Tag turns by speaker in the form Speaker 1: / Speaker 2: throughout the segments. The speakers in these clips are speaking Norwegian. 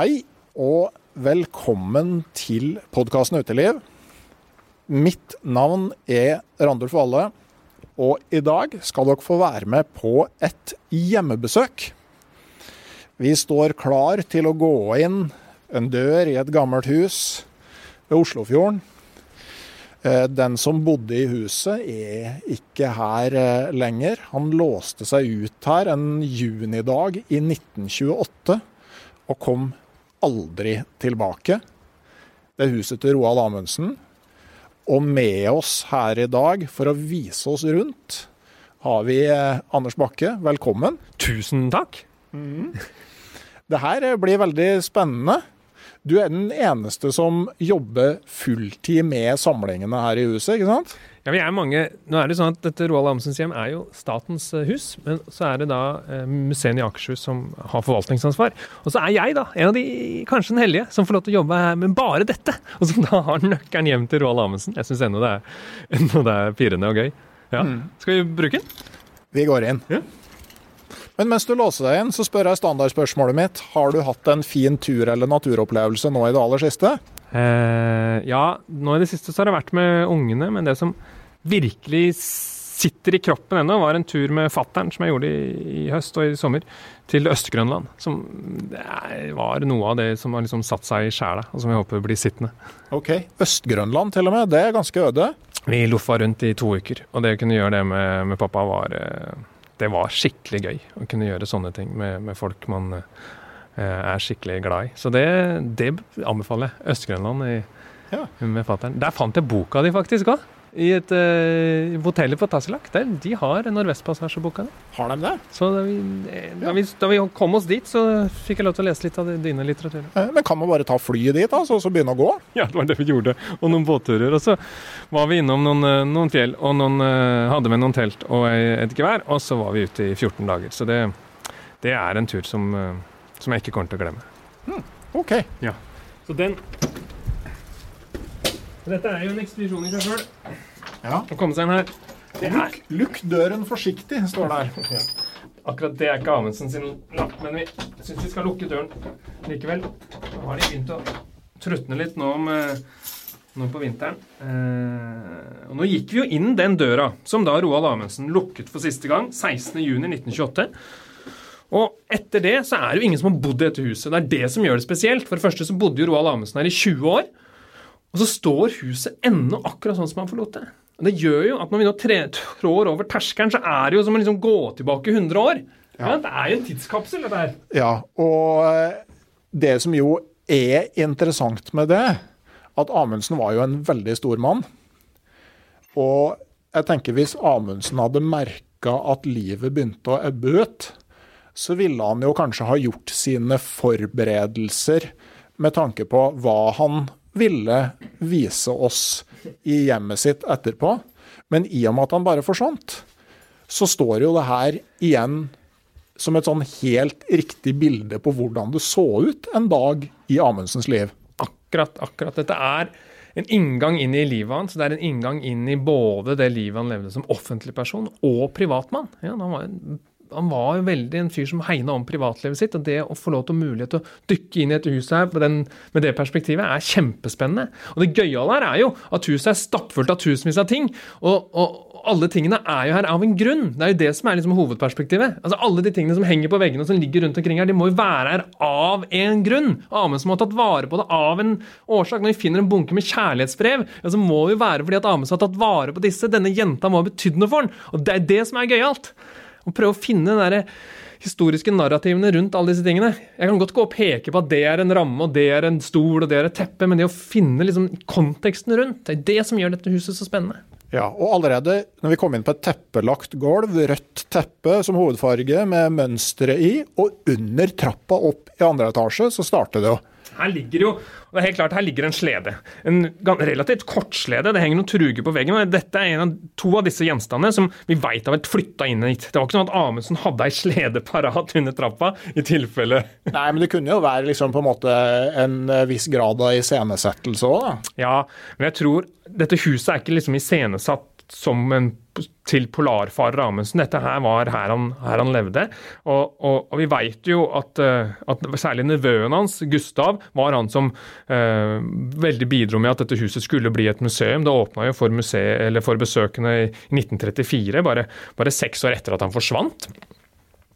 Speaker 1: Hei og velkommen til podkasten Uteliv. Mitt navn er Randulf Valle, og i dag skal dere få være med på et hjemmebesøk. Vi står klar til å gå inn en dør i et gammelt hus ved Oslofjorden. Eh, Den som bodde i huset er ikke her eh, lenger. Han låste seg ut her en junidag i 1928 og kom aldri tilbake. Det er huset til Roald Amundsen. Og med oss her i dag for å vise oss rundt har vi eh, Anders Bakke. Velkommen.
Speaker 2: Tusen takk.
Speaker 1: Det her eh, blir veldig spennende. Du er den eneste som jobber fulltid med samlingene her i huset, ikke sant?
Speaker 2: Ja, vi er mange. Nå er det sånn at Dette Roald Amundsens hjem er jo statens eh, hus, men så er det da eh, museene i Akershus som har forvaltningsansvar. Og så er jeg da en av de kanskje den heldige som får lov til å jobbe her med bare dette, og som da har nøkkelen hjem til Roald Amundsen. Jeg syns ennå det, er- det er pirrende og gøy. Ja. Skal vi bruke den?
Speaker 1: Vi går inn.
Speaker 2: Ja.
Speaker 1: Men mens du låser deg inn, så spør jeg standardspørsmålet mitt. Har du hatt en fin tur eller naturopplevelse nå i det aller siste?
Speaker 2: Eh, ja, nå i det siste så har det vært med ungene, men det som virkelig sitter i kroppen ennå, var en tur med fattern som jeg gjorde i, i høst og i sommer, til Øst-Grønland. Som det er- var noe av det som har liksom satt seg i sjela, og som jeg håper blir sittende.
Speaker 1: Ok, Øst-Grønland til og med. Det er ganske øde.
Speaker 2: Vi loffa rundt i to uker, og det å kunne gjøre det med, med pappa var eh, Det var skikkelig gøy å kunne gjøre sånne ting med, med folk man eh, er skikkelig glad i. Så det, det anbefaler jeg. Øst-Grønland
Speaker 1: Ja.
Speaker 2: med fattern. Der fant jeg boka di faktisk òg. I et uh, hotellet på Tassilak. Der, de har Nordvestpassasjeboka di.
Speaker 1: Har de det?
Speaker 2: Så da vi, eh, da, vi, da vi kom oss dit, så fikk jeg lov til å lese litt av dine litteraturer.
Speaker 1: Eh, Men kan man bare ta flyet dit, da, så, så begynne å gå?
Speaker 2: Ja, det var det vi gjorde. Og noen båtturer. Og så var vi innom noen, eh, noen fjell, og noen, eh, hadde med noen telt og et gevær. Og så var vi ute i 14 dager. Så det, det er en tur som, eh, som jeg ikke kommer til å glemme.
Speaker 1: Ok.
Speaker 2: Så den Dette er jo en ekspedisjon i seg sjøl.
Speaker 1: Ja.
Speaker 2: Å komme seg inn her. Er,
Speaker 1: Lukk, luk døren forsiktig, står det her.
Speaker 2: akkurat det er ikke Amundsen sin lapp, men vi syns vi skal lukke døren likevel. Nå har de begynt å trutne litt nå, om, nå på vinteren. Eh, og nå gikk vi jo inn den døra som da Roald Amundsen lukket for siste gang, 16.6.1928. Og etter det så er det jo ingen som har bodd i dette huset. Det er det som gjør det spesielt. For det første så bodde jo Roald Amundsen her i 20 år. Og så står huset ennå akkurat sånn som han forlot det. Og det gjør jo at når vi nå trår over terskelen, så er det jo som å liksom gå tilbake 100 år. Ja. det er jo en tidskapsel, dette her.
Speaker 1: Ja, og eh, det som jo er interessant med det, at Amundsen var jo en veldig stor mann. Og jeg tenker hvis Amundsen hadde merka at livet begynte å ebbe ut, så ville han jo kanskje ha gjort sine forberedelser med tanke på hva han ville vise oss i hjemmet sitt etterpå. Men i og med at han bare forsvant, så står jo det her igjen som et sånn helt riktig bilde på hvordan det så ut en dag i Amundsens liv.
Speaker 2: Akkurat, akkurat. Dette er en inngang inn i livet hans. Det er en inngang inn i både det livet han levde som offentlig person og privatmann. Ja, han var en han var jo veldig en fyr som hegna om privatlivet sitt. Og det å få lov til mulighet til å dykke inn i et hus her den, med det perspektivet er kjempespennende. Og det gøyale her er jo at huset er stappfullt av tusenvis av ting. Og, og, alle tingene er jo her av en grunn. Det er jo det som er liksom hovedperspektivet. Altså Alle de tingene som henger på veggene og som ligger rundt omkring her, de må jo være her av en grunn. Amundsen må ha tatt vare på det av en årsak. Når vi finner en bunke med kjærlighetsbrev, ja, så må det jo være fordi at Amundsen har tatt vare på disse. Denne jenta må ha betydd noe for han. Og det er det som er gøyalt. Å prøve å finne derre historiske narrativene rundt alle disse tingene. Jeg kan godt gå og peke på at det er en ramme, og det er en stol, og det er et teppe, men det å finne liksom konteksten rundt, det er det som gjør dette huset så spennende.
Speaker 1: Ja, og allerede når vi kom inn på et teppelagt gulv, rødt teppe som hovedfarge med mønstre i, og under trappa opp i andre etasje, så starter det jo.
Speaker 2: Her ligger jo og det er helt klart, her ligger en slede. En relativt kort slede. Det henger noen truger på veggen. og Dette er en av to av disse gjenstandene som vi veit har vært flytta inn hit. Det var ikke sånn at Amundsen hadde ei slede parat under trappa i tilfelle
Speaker 1: Nei, men det kunne jo være liksom på en måte en viss grad av iscenesettelse òg, da.
Speaker 2: Ja, men jeg tror dette huset er ikke liksom iscenesatt som en til polarfarer Amundsen. Dette her var her han, her han levde. Og, og, og vi veit jo at, eh, at, særlig nevøen hans, Gustav, var han som eh, veldig bidro med at dette huset skulle bli et museum. Det åpna jo for, museet, for besøkende i 1934, bare, bare seks år etter at han forsvant.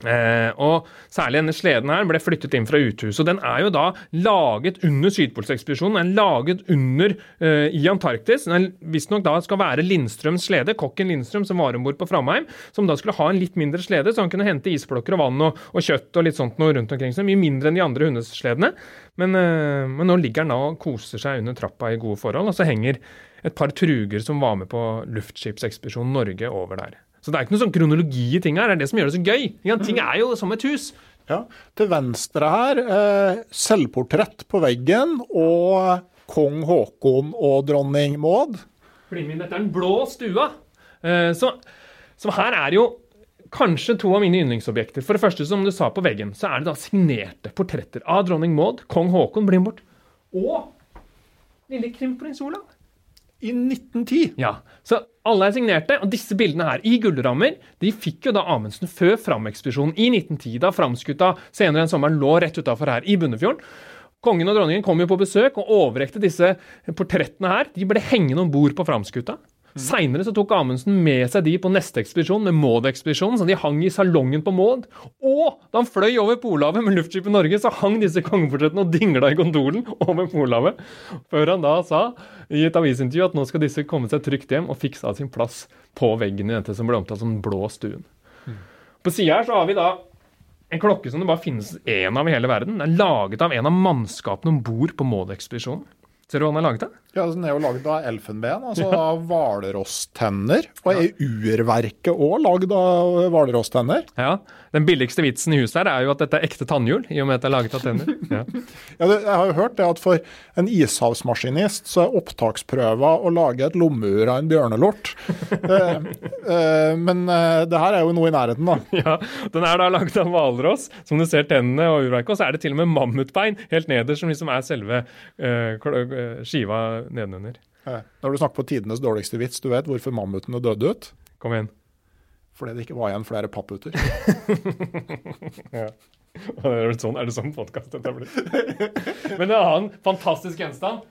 Speaker 2: Eh, og Særlig denne sleden her ble flyttet inn fra uthuset. og Den er jo da laget under Sydpolsekspedisjonen. Den er laget under eh, i Antarktis. Den visstnok da skal være Lindstrøms slede, kokken Lindstrøm som var om bord på Framheim, som da skulle ha en litt mindre slede, så han kunne hente isblokker og vann og, og kjøtt og litt sånt noe rundt omkring. Så mye mindre enn de andre hundesledene. Men, eh, men nå ligger han da og koser seg under trappa i gode forhold, og så henger et par truger som var med på luftskipsekspedisjonen Norge over der. Så det er ikke noe sånn kronologi i ting her. Det er det som gjør det så gøy. Ting er jo som et hus.
Speaker 1: Ja, Til venstre her, eh, selvportrett på veggen og kong Haakon og dronning Maud.
Speaker 2: Bli med, dette er den blå stua. Eh, så, så, her er jo kanskje to av mine yndlingsobjekter. For det første, som du sa på veggen, så er det da signerte portretter av dronning Maud, kong Haakon, bli og lille krimprins Olav.
Speaker 1: I 1910.
Speaker 2: Ja, så alle er signerte, og disse bildene her i gullrammer de fikk jo da Amundsen før Fram-ekspedisjonen i 1910, da Framskutta senere den sommeren lå rett utafor her i Bunnefjorden. Kongen og dronningen kom jo på besøk og overrekte disse portrettene her. De ble hengende om bord på Framskutta. Mm. Seinere tok Amundsen med seg de på neste ekspedisjon, med Maud-ekspedisjonen, så de hang i salongen på Maud. Og da han fløy over Polhavet med luftskipet Norge, så hang disse kongeportrettene og dingla i gondolen over Polhavet. Før han da sa i et avisintervju at nå skal disse komme seg trygt hjem, og fiksa sin plass på veggen i dette som ble omtalt som den blå stuen. Mm. På sida her så har vi da en klokke som det bare finnes én av i hele verden. Den er laget av en av mannskapene om bord på Maud-ekspedisjonen. Ser du hva han har laget? av?
Speaker 1: Ja, Den er jo laget av elfenben, altså ja. av hvalrosstenner. Og er urverket òg lagd av hvalrosstenner?
Speaker 2: Ja. Den billigste vitsen i huset her er jo at dette er ekte tannhjul, i og med at det er laget av tenner. Ja.
Speaker 1: ja, jeg har jo hørt det at for en ishavsmaskinist så er opptaksprøva å lage et lommeur av en bjørnelort. eh, eh, men eh, det her er jo noe i nærheten, da.
Speaker 2: Ja, den er da laget av hvalross, som du ser tennene og urverket. Og så er det til og med mammutbein helt nederst, som liksom er selve uh, skiva nedenunder.
Speaker 1: Når du snakker på tidenes dårligste vits, du vet hvorfor mammutene døde ut?
Speaker 2: Kom igjen.
Speaker 1: Fordi det ikke var igjen flere papputer.
Speaker 2: ja. Er det sånn, er det sånn podkast dette blir? Men en annen fantastisk gjenstand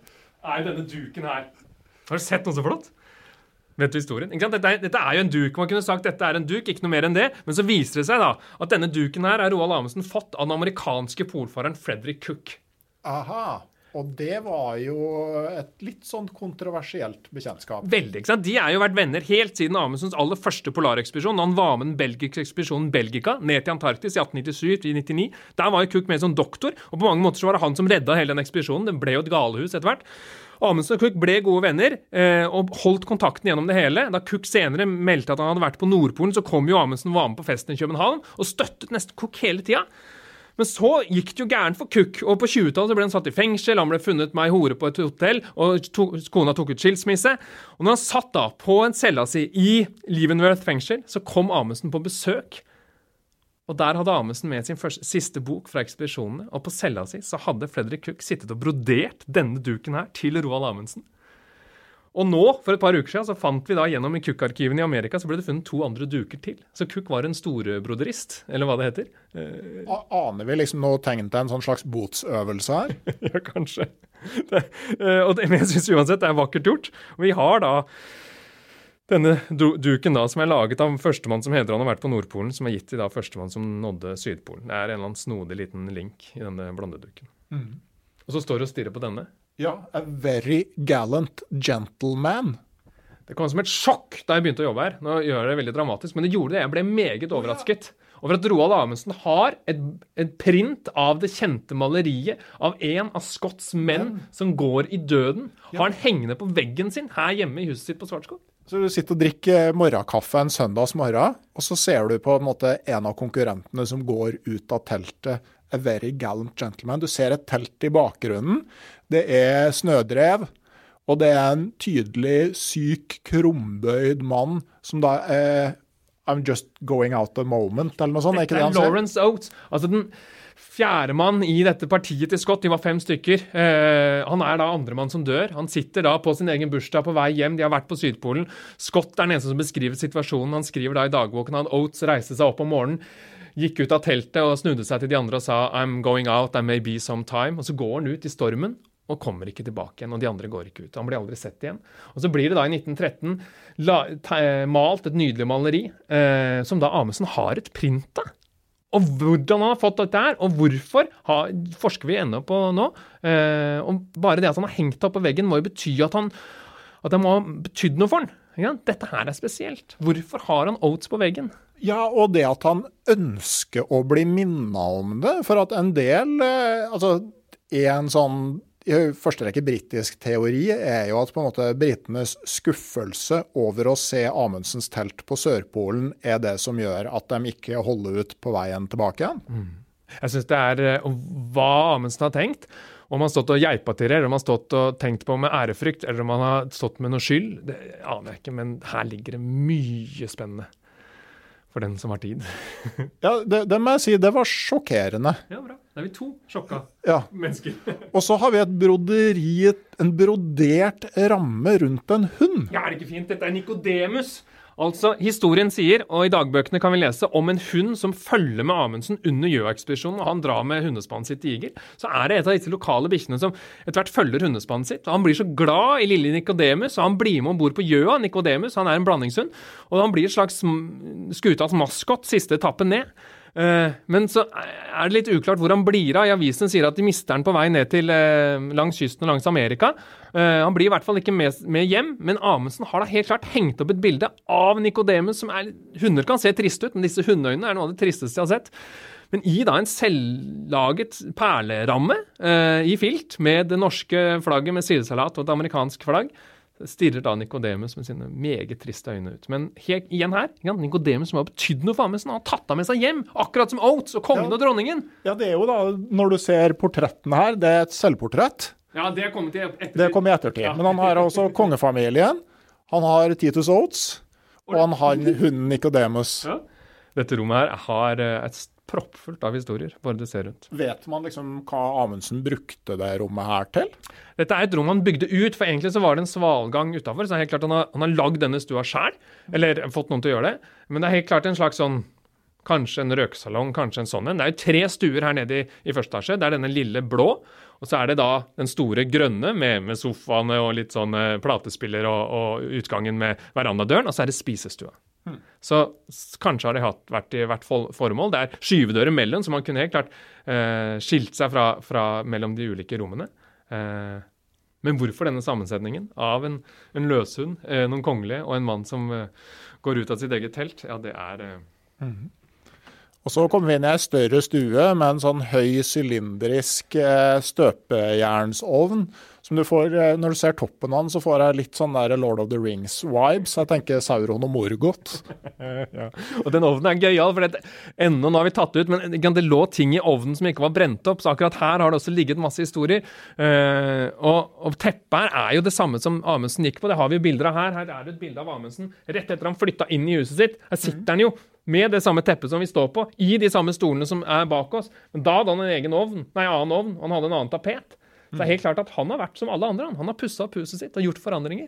Speaker 2: er denne duken her. Har du sett noe så flott? Vet du historien? Dette er, dette, er jo en duk. Man kunne sagt dette er en duk, ikke noe mer enn det. Men så viser det seg da at denne duken her er Roald Amundsen fått av den amerikanske polfareren Frederick Cook.
Speaker 1: Aha. Og det var jo et litt sånn kontroversielt bekjentskap.
Speaker 2: Veldig, ikke sant? De er jo vært venner helt siden Amundsens aller første polarekspedisjon. Han var med den belgiske ekspedisjonen Belgica ned til Antarktis i 1897-99. Der var jo Cook med som doktor, og på mange måter så var det han som redda hele den ekspedisjonen. Det ble jo et galehus etter hvert. Amundsen og Cook ble gode venner eh, og holdt kontakten gjennom det hele. Da Cook senere meldte at han hadde vært på Nordpolen, så kom jo Amundsen og var med på festen i København og støttet nesten Cook hele tida. Men så gikk det jo gærent for Cook, og på 20-tallet ble han satt i fengsel. Han ble funnet med ei hore på et hotell, og to, kona tok ut skilsmisse. Og når han satt da på en cella si i Leavenworth fengsel, så kom Amundsen på besøk. Og der hadde Amundsen med sin første, siste bok fra ekspedisjonene. Og på cella si så hadde Fredrik Cook sittet og brodert denne duken her til Roald Amundsen. Og nå, for et par uker siden, så fant vi da gjennom i Cook-arkivene i Amerika så ble det funnet to andre duker til. Så Cook var en storebroderist, eller hva det heter.
Speaker 1: Eh, Aner vi liksom nå tegn til en sånn slags botsøvelse her?
Speaker 2: ja, kanskje. Det, og det, men jeg syns uansett det er vakkert gjort. Vi har da denne duken da, som er laget av førstemann som hedrer han har vært på Nordpolen, som er gitt til da førstemann som nådde Sydpolen. Det er en eller annen snodig liten link i denne blandeduken. Mm. Og så står det og stirrer på denne.
Speaker 1: Ja, A Very Gallant Gentleman.
Speaker 2: Det kom som et sjokk da jeg begynte å jobbe her. Nå gjør jeg det veldig dramatisk, men det gjorde det. Jeg ble meget overrasket over at Roald Amundsen har et, et, print av det kjente maleriet av en av Scotts menn som går i døden. Har han hengende på veggen sin her hjemme i huset sitt på Svartskog.
Speaker 1: Så du sitter og drikker morgenkaffe en søndags morgen, og så ser du på en måte en av konkurrentene som går ut av teltet A Very Gallant Gentleman. Du ser et telt i bakgrunnen. Det er snødrev. Og det er en tydelig syk, krumbøyd mann som da er I'm just going out a moment, eller noe sånt.
Speaker 2: Det er, er Lawrence Oates. Altså den fjerdemann i dette partiet til Scott. De var fem stykker. Eh, han er da andremann som dør. Han sitter da på sin egen bursdag på vei hjem. De har vært på Sydpolen. Scott er den eneste som beskriver situasjonen. Han skriver da i dagboken at Oates reiste seg opp om morgenen gikk ut av teltet og snudde seg til de andre og sa I'm going out, there may be some time. Og så går han ut i stormen og kommer ikke tilbake igjen. Og de andre går ikke ut. Han blir aldri sett igjen. Og så blir det da i 1913 la, ta, malt et nydelig maleri eh, som da Amundsen har et print av. Og hvordan han har fått dette her, og hvorfor, har, forsker vi ennå på nå. Eh, og bare det at han har hengt det opp på veggen, må jo bety at han at det må ha betydd noe for han. Dette her er spesielt. Hvorfor har han Oats på veggen?
Speaker 1: Ja, og det at han ønsker å bli minna om det. For at en del eh, Altså, en sånn i første rekke britisk teori er jo at på en måte britenes skuffelse over å se Amundsens telt på Sørpolen er det som gjør at de ikke holder ut på veien tilbake igjen. Mm.
Speaker 2: Jeg synes det er eh, hva Amundsen har tenkt. Om han har stått og geipa til det, eller om han har stått og tenkt på med ærefrykt, eller om han har stått med noe skyld, det aner jeg ikke. Men her ligger det mye spennende for den som har tid.
Speaker 1: ja, det, det, må jeg si. Det var sjokkerende.
Speaker 2: Ja, bra. Da er vi to sjokka
Speaker 1: ja.
Speaker 2: mennesker.
Speaker 1: og så har vi et broderi, en brodert ramme rundt en hund.
Speaker 2: Ja, er det ikke fint? Dette er Nikodemus. Altså, Historien sier, og i dagbøkene kan vi lese, om en hund som følger med Amundsen under Gjøa-ekspedisjonen, og han drar med hundespannet sitt til Iger. Så er det et av disse lokale bikkjene som etter hvert følger hundespannet sitt. og Han blir så glad i lille Nikodemus, og han blir med om bord på Gjøa. Nikodemus han er en blandingshund, og han blir et slags skutas maskot siste etappen ned. Eh, men så er det litt uklart hvor han blir av. I avisen sier at de mister han på vei ned til eh, langs kysten og langs Amerika. Eh, han blir i hvert fall ikke med, hjem, men Amundsen har da helt klart hengt opp et bilde av Nikodemus som er Hunder kan se triste ut, men disse hundeøynene er noe av det tristeste jeg har sett. Men i da en selvlaget perleramme i filt med det norske flagget med sidesalat og et amerikansk flagg, stirrer da Nikodemus med sine meget triste øyne ut. Men helt, igjen her, Nikodemus som har betydd noe for Amundsen, han har tatt ham med seg hjem! Akkurat som Oates og kongen
Speaker 1: ja.
Speaker 2: og dronningen!
Speaker 1: Ja, det er jo da, når du ser portrettene her, det er et selvportrett.
Speaker 2: Ja, det kom i ettertid.
Speaker 1: Det kom i ettertid. Ja. Men han har også kongefamilien. Han har Titus Oates, og han har hunden Nikodemus. Ja.
Speaker 2: Dette rommet her har eh, et proppfullt av historier, bare du ser rundt.
Speaker 1: Vet man liksom hva Amundsen brukte det rommet her til?
Speaker 2: Dette er et rom han bygde ut, for egentlig så var det en svalgang utafor. Så det er helt klart han har, han har lagd denne stua sjæl, eller fått noen til å gjøre det. Men det er helt klart en slags sånn Kanskje en røkesalong, kanskje en sånn en. Det er jo tre stuer her nede i, i første etasje. Det er denne lille blå. Og så er det da den store grønne med, med sofaene og litt sånn uh, platespiller og, og, utgangen med verandadøren. Og så er det spisestua. Mm. Så kanskje har det hatt, vært i hvert formål. Det er skyvedører mellom, så man kunne helt klart eh, skilt seg fra, fra, mellom de ulike rommene. Eh, men hvorfor denne sammensetningen av en, en løshund, noen kongelige og en mann som går ut av sitt eget telt? Ja, det er mm.
Speaker 1: Og så kommer vi inn i ei større stue med en sånn høy sylindrisk eh, støpejernsovn. Som du får, eh, Når du ser toppen av den, så får jeg litt sånn der Lord of the Rings-vibes. Jeg tenker Sauron og Morgoth.
Speaker 2: ja. Og den ovnen er gøyal, for det, ennå nå har vi tatt ut, men det lå ting i ovnen som ikke var brent opp. Så akkurat her har det også ligget masse historier. Uh, og, og teppet her er jo det samme som Amundsen gikk på. Det har vi jo bilder av her. Her er det et bilde av Amundsen rett etter han flytta inn i huset sitt. Her sitter han jo med det samme teppet som vi står på, i de samme stolene som er bak oss. Men da hadde han en egen ovn, nei, annen ovn, og han hadde en annen tapet. Så det er helt klart at han har vært som alle andre. Han han har pussa opp huset sitt og gjort forandringer.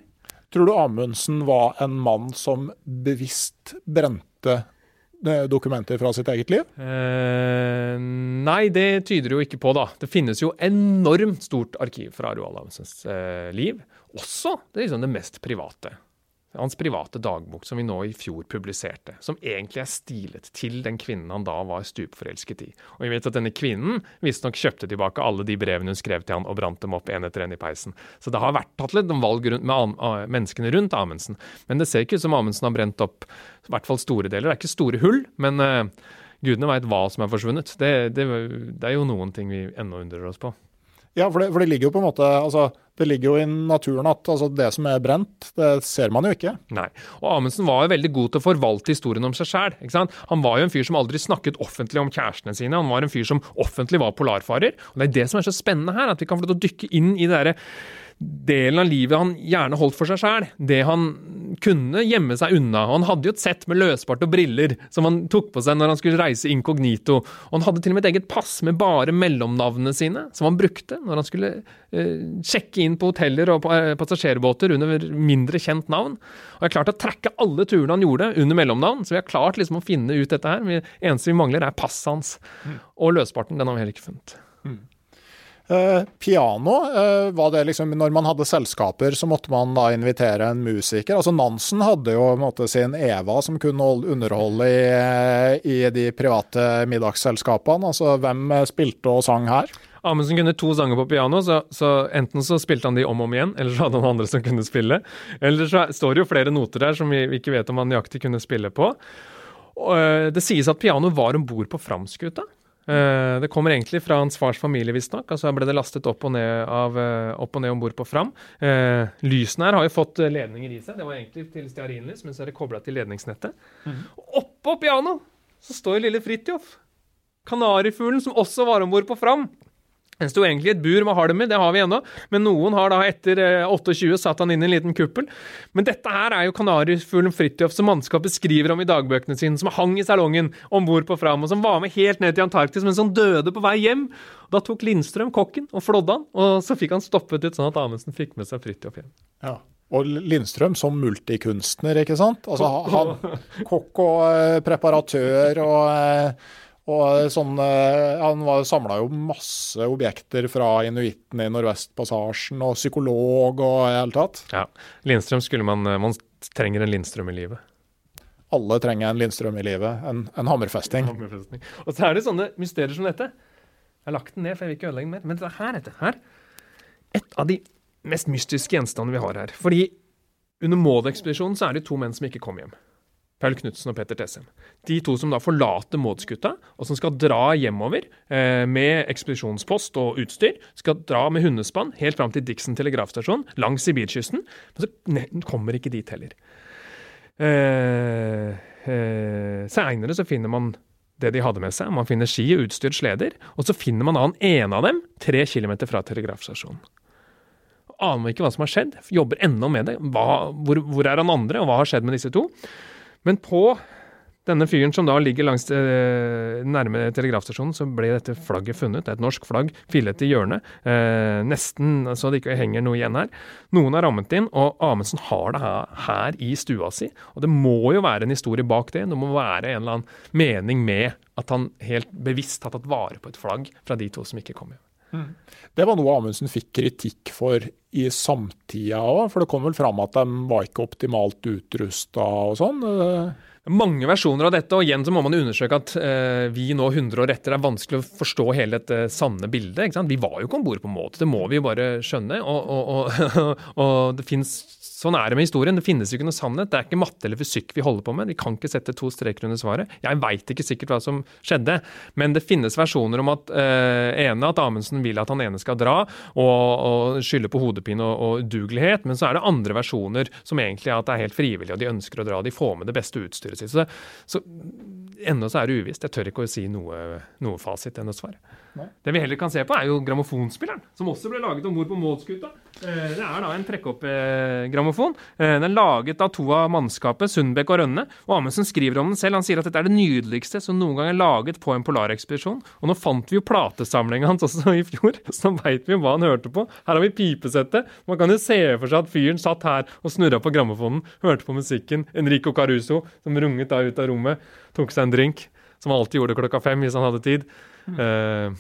Speaker 1: Tror du Amundsen var en mann som bevisst brente eh, dokumenter fra sitt eget liv?
Speaker 2: Eh, nei, det tyder jo ikke på, da. Det finnes jo enormt stort arkiv fra Roald Amundsens eh, liv. Også det, liksom det mest private hans private dagbok som vi nå i fjor publiserte, som egentlig er stilet til den kvinnen han da var stupforelsket i. Og vi vet at denne kvinnen visstnok kjøpte tilbake alle de brevene hun skrev til han og brant dem opp en etter en i peisen. Så det har vært tatt litt valg rundt, med menneskene rundt Amundsen. Men det ser ikke ut som Amundsen har brent opp i hvert fall store deler. Det er ikke store hull, men uh, gudene veit hva som er forsvunnet. Det, det, det er jo noen ting vi ennå undrer oss på.
Speaker 1: Ja, for det, for det, ligger jo på en måte altså, Det ligger jo i naturen at altså, det som er brent, det ser man jo ikke.
Speaker 2: Nei. Og Amundsen var jo veldig god til å forvalte historien om seg sjæl. Han var jo en fyr som aldri snakket offentlig om kjærestene sine. Han var en fyr som offentlig var polarfarer. Og det er det som er så spennende her, at vi kan få lov til å dykke inn i det derre delen av livet han gjerne holdt for seg sjæl. Det han kunne gjemme seg unna. Han hadde jo et sett med løsbart og briller som han tok på seg når han skulle reise inkognito. Og han hadde til og med et eget pass med bare mellomnavnene sine, som han brukte når han skulle eh, sjekke inn på hoteller og eh, passasjerbåter under mindre kjent navn. Og jeg har klart å trekke alle turene han gjorde under mellomnavn, så vi har klart liksom å finne ut dette her. Det eneste vi mangler, er passet hans. Mm. Og løsbarten, den har vi heller ikke funnet. Mm.
Speaker 1: Uh, piano, uh, var det liksom Når man hadde selskaper, så måtte man da invitere en musiker. Altså Nansen hadde jo måte, sin Eva som kunne underholde i, eh, i, de private middagsselskapene. Altså hvem spilte og sang her?
Speaker 2: Amundsen kunne to sanger på piano, så, så, enten så spilte han de om og om igjen, eller så hadde han andre som kunne spille. Eller så står det jo flere noter der som vi, vi ikke vet om han nøyaktig kunne spille på. Og, det sies at piano var om bord på Framskuta. Uh, det kommer egentlig fra hans fars familie, visstnok. Altså ble det lastet opp og ned av, uh, opp og ned om bord på Fram. Uh, lysene her har jo fått ledninger i seg. Det var egentlig til stearinlys, men så er det kobla til ledningsnettet. Mm. Oppå pianoet så står lille Fridtjof. Kanarifuglen som også var om bord på Fram. Den sto egentlig i et bur med halm i, det har vi ennå, men noen har da etter 28 eh, satt han inn i en liten kuppel. Men dette her er jo kanarifuglen Fridtjof som mannskapet skriver om i dagbøkene sine, som hang i salongen om bord på Fram, og som var med helt ned til Antarktis, men som døde på vei hjem. Da tok Lindstrøm kokken og flådde han, og så fikk han stoppet ut sånn at Amundsen fikk med seg Fridtjof hjem.
Speaker 1: Ja. Og Lindstrøm som multikunstner, ikke sant? Altså han, kokk og eh, preparatør og eh, og sånn, eh, Han samla jo masse objekter fra inuittene i Nordvestpassasjen, og psykolog og i hele tatt.
Speaker 2: Ja, Lindstrøm skulle man Man trenger en Lindstrøm i livet.
Speaker 1: Alle trenger en Lindstrøm i livet. En, en hammerfesting.
Speaker 2: hammerfesting. Og så er det sånne mysterier som dette. Jeg har lagt den ned, for jeg vil ikke ødelegge den mer. Men det her, dette her Et av de mest mystiske gjenstandene vi har her. Fordi under Maud-ekspedisjonen så er det to menn som ikke kom hjem. Paul Knutsen og Petter Tessem. De to som da forlater Maud-skuta, og som skal dra hjemover eh, med ekspedisjonspost og utstyr. Skal dra med hundespann helt fram til Dixon telegrafstasjon langs Sibirkysten. Men så kommer ikke dit heller. Eh, eh, Seinere så finner man det de hadde med seg. Man finner ski utstyrt sleder. Og så finner man da ene av dem tre kilometer fra telegrafstasjonen. Aner ikke hva som har skjedd. Jobber ennå med det. Hva, hvor, hvor er han andre, og hva har skjedd med disse to? Men på denne fyren som da ligger langs eh, nærme telegrafstasjonen, så ble dette flagget funnet. Det er et norsk flagg, fillet i hjørnet. Eh, nesten så det ikke henger noe igjen her. Noen har rammet inn, og Amundsen har det her, her, i stua si. Og det må jo være en historie bak det. Det må være en eller annen mening med at han helt bevisst har tatt vare på et flagg fra de to som ikke kom hjem.
Speaker 1: Det var noe Amundsen fikk kritikk for i samtida òg, for det kom vel fram at de var ikke optimalt utrusta og sånn?
Speaker 2: Mange versjoner av dette, og igjen så må man undersøke at eh, vi nå 100 år etter er vanskelig å forstå hele dette sanne bildet. Vi var jo ikke om bord på måte, det må vi jo bare skjønne. Og, og, og, og det fins sånn er det med historien. Det finnes ikke noe sannhet. Det er ikke matte eller fysikk vi holder på med. Vi kan ikke sette to streker under svaret. Jeg veit ikke sikkert hva som skjedde, men det finnes versjoner om at uh, ene at Amundsen vil at han ene skal dra og, og skylde på hodepine og, og udugelighet, men så er det andre versjoner som egentlig er at det er helt frivillig, og de ønsker å dra. De får med det beste utstyret sitt. Så, så ennå så er det uvisst. Jeg tør ikke å si noe, noe fasit å svare. Det vi heller kan se på, er jo grammofonspilleren, som også ble laget om bord på Målskuta. Eh, det er da en trekkopp-grammofon. Eh, den er laget av to av mannskapet, Sundbekk og Rønne. Og Amundsen skriver om den selv. Han sier at dette er det nydeligste som noen gang er laget på en polarekspedisjon. Og nå fant vi jo platesamlinga hans også i fjor, så veit vi jo hva han hørte på. Her har vi pipesettet. Man kan jo se for seg at fyren satt her og snurra på grammofonen, hørte på musikken. Enrico Caruso, som runget da ut av rommet, tok seg en drink. Som han alltid gjorde klokka fem hvis han hadde tid. Uh,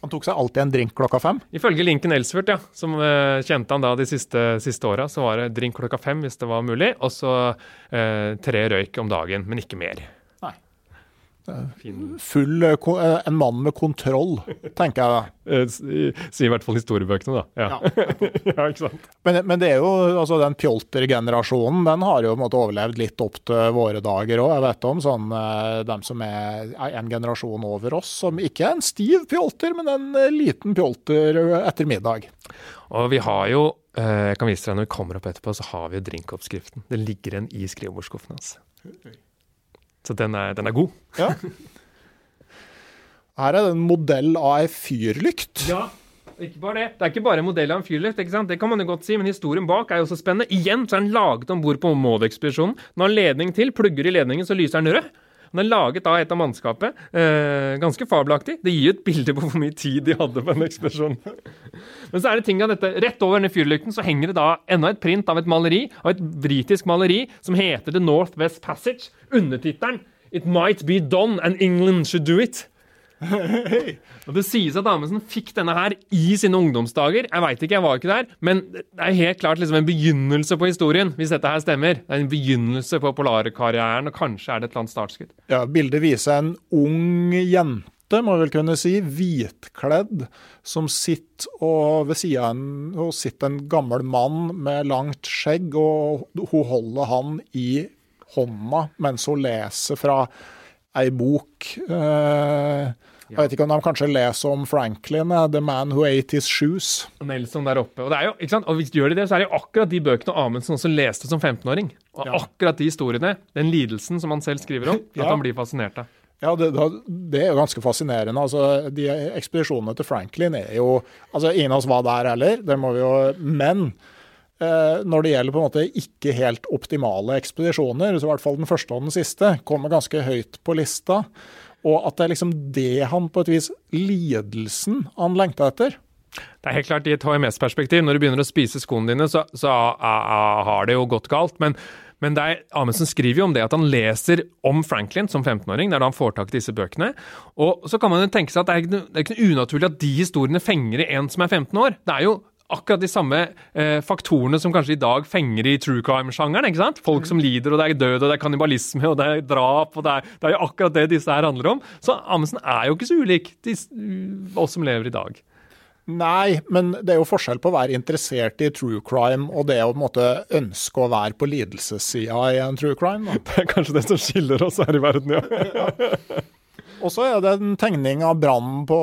Speaker 1: han tok seg alltid en drink klokka fem?
Speaker 2: Ifølge Lincoln Ellsworth, ja, som uh, kjente han da de siste, siste åra, så var det drink klokka fem hvis det var mulig, og så uh, tre røyk om dagen, men ikke mer.
Speaker 1: Full, eh, eh, en mann med kontroll, tenker jeg.
Speaker 2: Eh, sier i hvert fall historiebøkene, da. Ja. Ja. ja ikke sant?
Speaker 1: Men, men, det er jo, altså den Pjolter-generasjonen den har jo måte, overlevd litt opp til våre dager òg. Jeg vet om sånn, dem som er en generasjon over oss, som ikke er en stiv pjolter, men en liten pjolter etter middag.
Speaker 2: Og vi har jo, jeg kan vise deg når vi kommer opp etterpå, så har vi jo drinkoppskriften. Det ligger en i skrivebordsskuffen hans. Så den er, den er god. Ja.
Speaker 1: Her er det en modell av ei fyrlykt.
Speaker 2: Ja, ikke bare det. Det er ikke bare en modell av en fyrlykt, ikke sant? det kan man jo godt si, men historien bak er jo også spennende. Igjen så er den laget om bord på Maud-ekspedisjonen. Når han har ledning til, plugger i ledningen, så lyser den rød. Den er laget av et av mannskapet. Eh, ganske fabelaktig. Det gir jo et bilde på hvor mye tid de hadde på en ekspedisjon. Men så er det ting av dette. Rett over denne fyrlykten så henger det da enda et print av et maleri, av et britisk maleri som heter The North West Passage. Undertittelen It might be done and England should do it. Og Det sies at Amundsen fikk denne her i sine ungdomsdager. Jeg veit ikke, jeg var ikke der. Men det er helt klart liksom en begynnelse på historien, hvis dette her stemmer. Det er en begynnelse på polarkarrieren, og kanskje er det et eller annet startskudd.
Speaker 1: Ja, Bildet viser en ung jente, må vi vel kunne si, hvitkledd, som sitter og ved sida av en, sitter en gammel mann med langt skjegg, og hun holder han i hånda mens hun leser fra ei bok. Eh, jeg vet ikke om de kanskje leser om Franklin, eh, 'The Man Who Ate His Shoes'.
Speaker 2: Nelson der oppe. Og, det er jo, og hvis de gjør de det, så er det jo akkurat de bøkene Amundsen også leste som 15-åring. Og ja. akkurat de historiene, den lidelsen som han selv skriver om, at ja. han blir fascinert av.
Speaker 1: Ja, det, det, er jo ganske fascinerende. Altså, de ekspedisjonene til Franklin er jo altså Ingen av oss var der heller, det må vi jo Men eh, når det gjelder på en måte ikke helt optimale ekspedisjoner, så i hvert fall den første og den siste, kommer ganske høyt på lista. Og at det er liksom det han på et vis Lidelsen han lengta etter.
Speaker 2: Det er helt klart i et HMS-perspektiv. Når du begynner å spise skoene dine, så, så uh, har det jo gått galt. Men, men er, Amundsen skriver jo om det at han leser om Franklin som 15-åring. Det er da han får tak i disse bøkene. Og så kan man jo tenke seg at det er ikke, det er ikke unaturlig at de historiene fenger i en som er 15 år. Det er jo akkurat de samme eh, faktorene som kanskje i dag fenger i true crime-sjangeren. ikke sant? Folk som lider, og det er død, og det er kannibalisme, og det er drap. og Det er, det er jo akkurat det disse her handler om. Så Amundsen er jo ikke så ulik de, oss som lever i dag.
Speaker 1: Nei, men det er jo forskjell på å være interessert i true crime og det å på en måte ønske å være på lidelsessida i en true crime. Da.
Speaker 2: Det er kanskje det som skiller oss her i verden, ja. ja.
Speaker 1: Og så er det en tegning av brannen på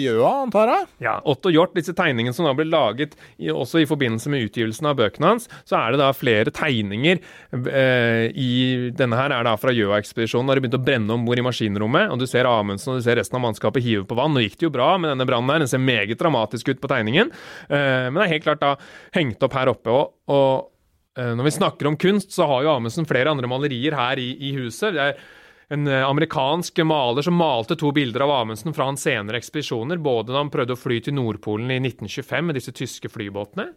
Speaker 1: Gjøa, antar jeg?
Speaker 2: Ja. Otto Hjort, disse tegningene som da ble laget i, også i forbindelse med utgivelsen av bøkene hans, så er det da flere tegninger eh, i Denne her er da fra Gjøa-ekspedisjonen, da de begynte å brenne om bord i maskinrommet. og Du ser Amundsen og du ser resten av mannskapet hive på vann. Nå gikk det jo bra med denne brannen her, den ser meget dramatisk ut på tegningen. Eh, men det er helt klart da hengt opp her oppe. og, og eh, når vi snakker om kunst, så har jo Amundsen flere andre malerier her i, i huset. Det er en eh, amerikansk maler som malte to bilder av Amundsen fra hans senere ekspedisjoner, både da han prøvde å fly til Nordpolen i 1925 med disse tyske flybåtene.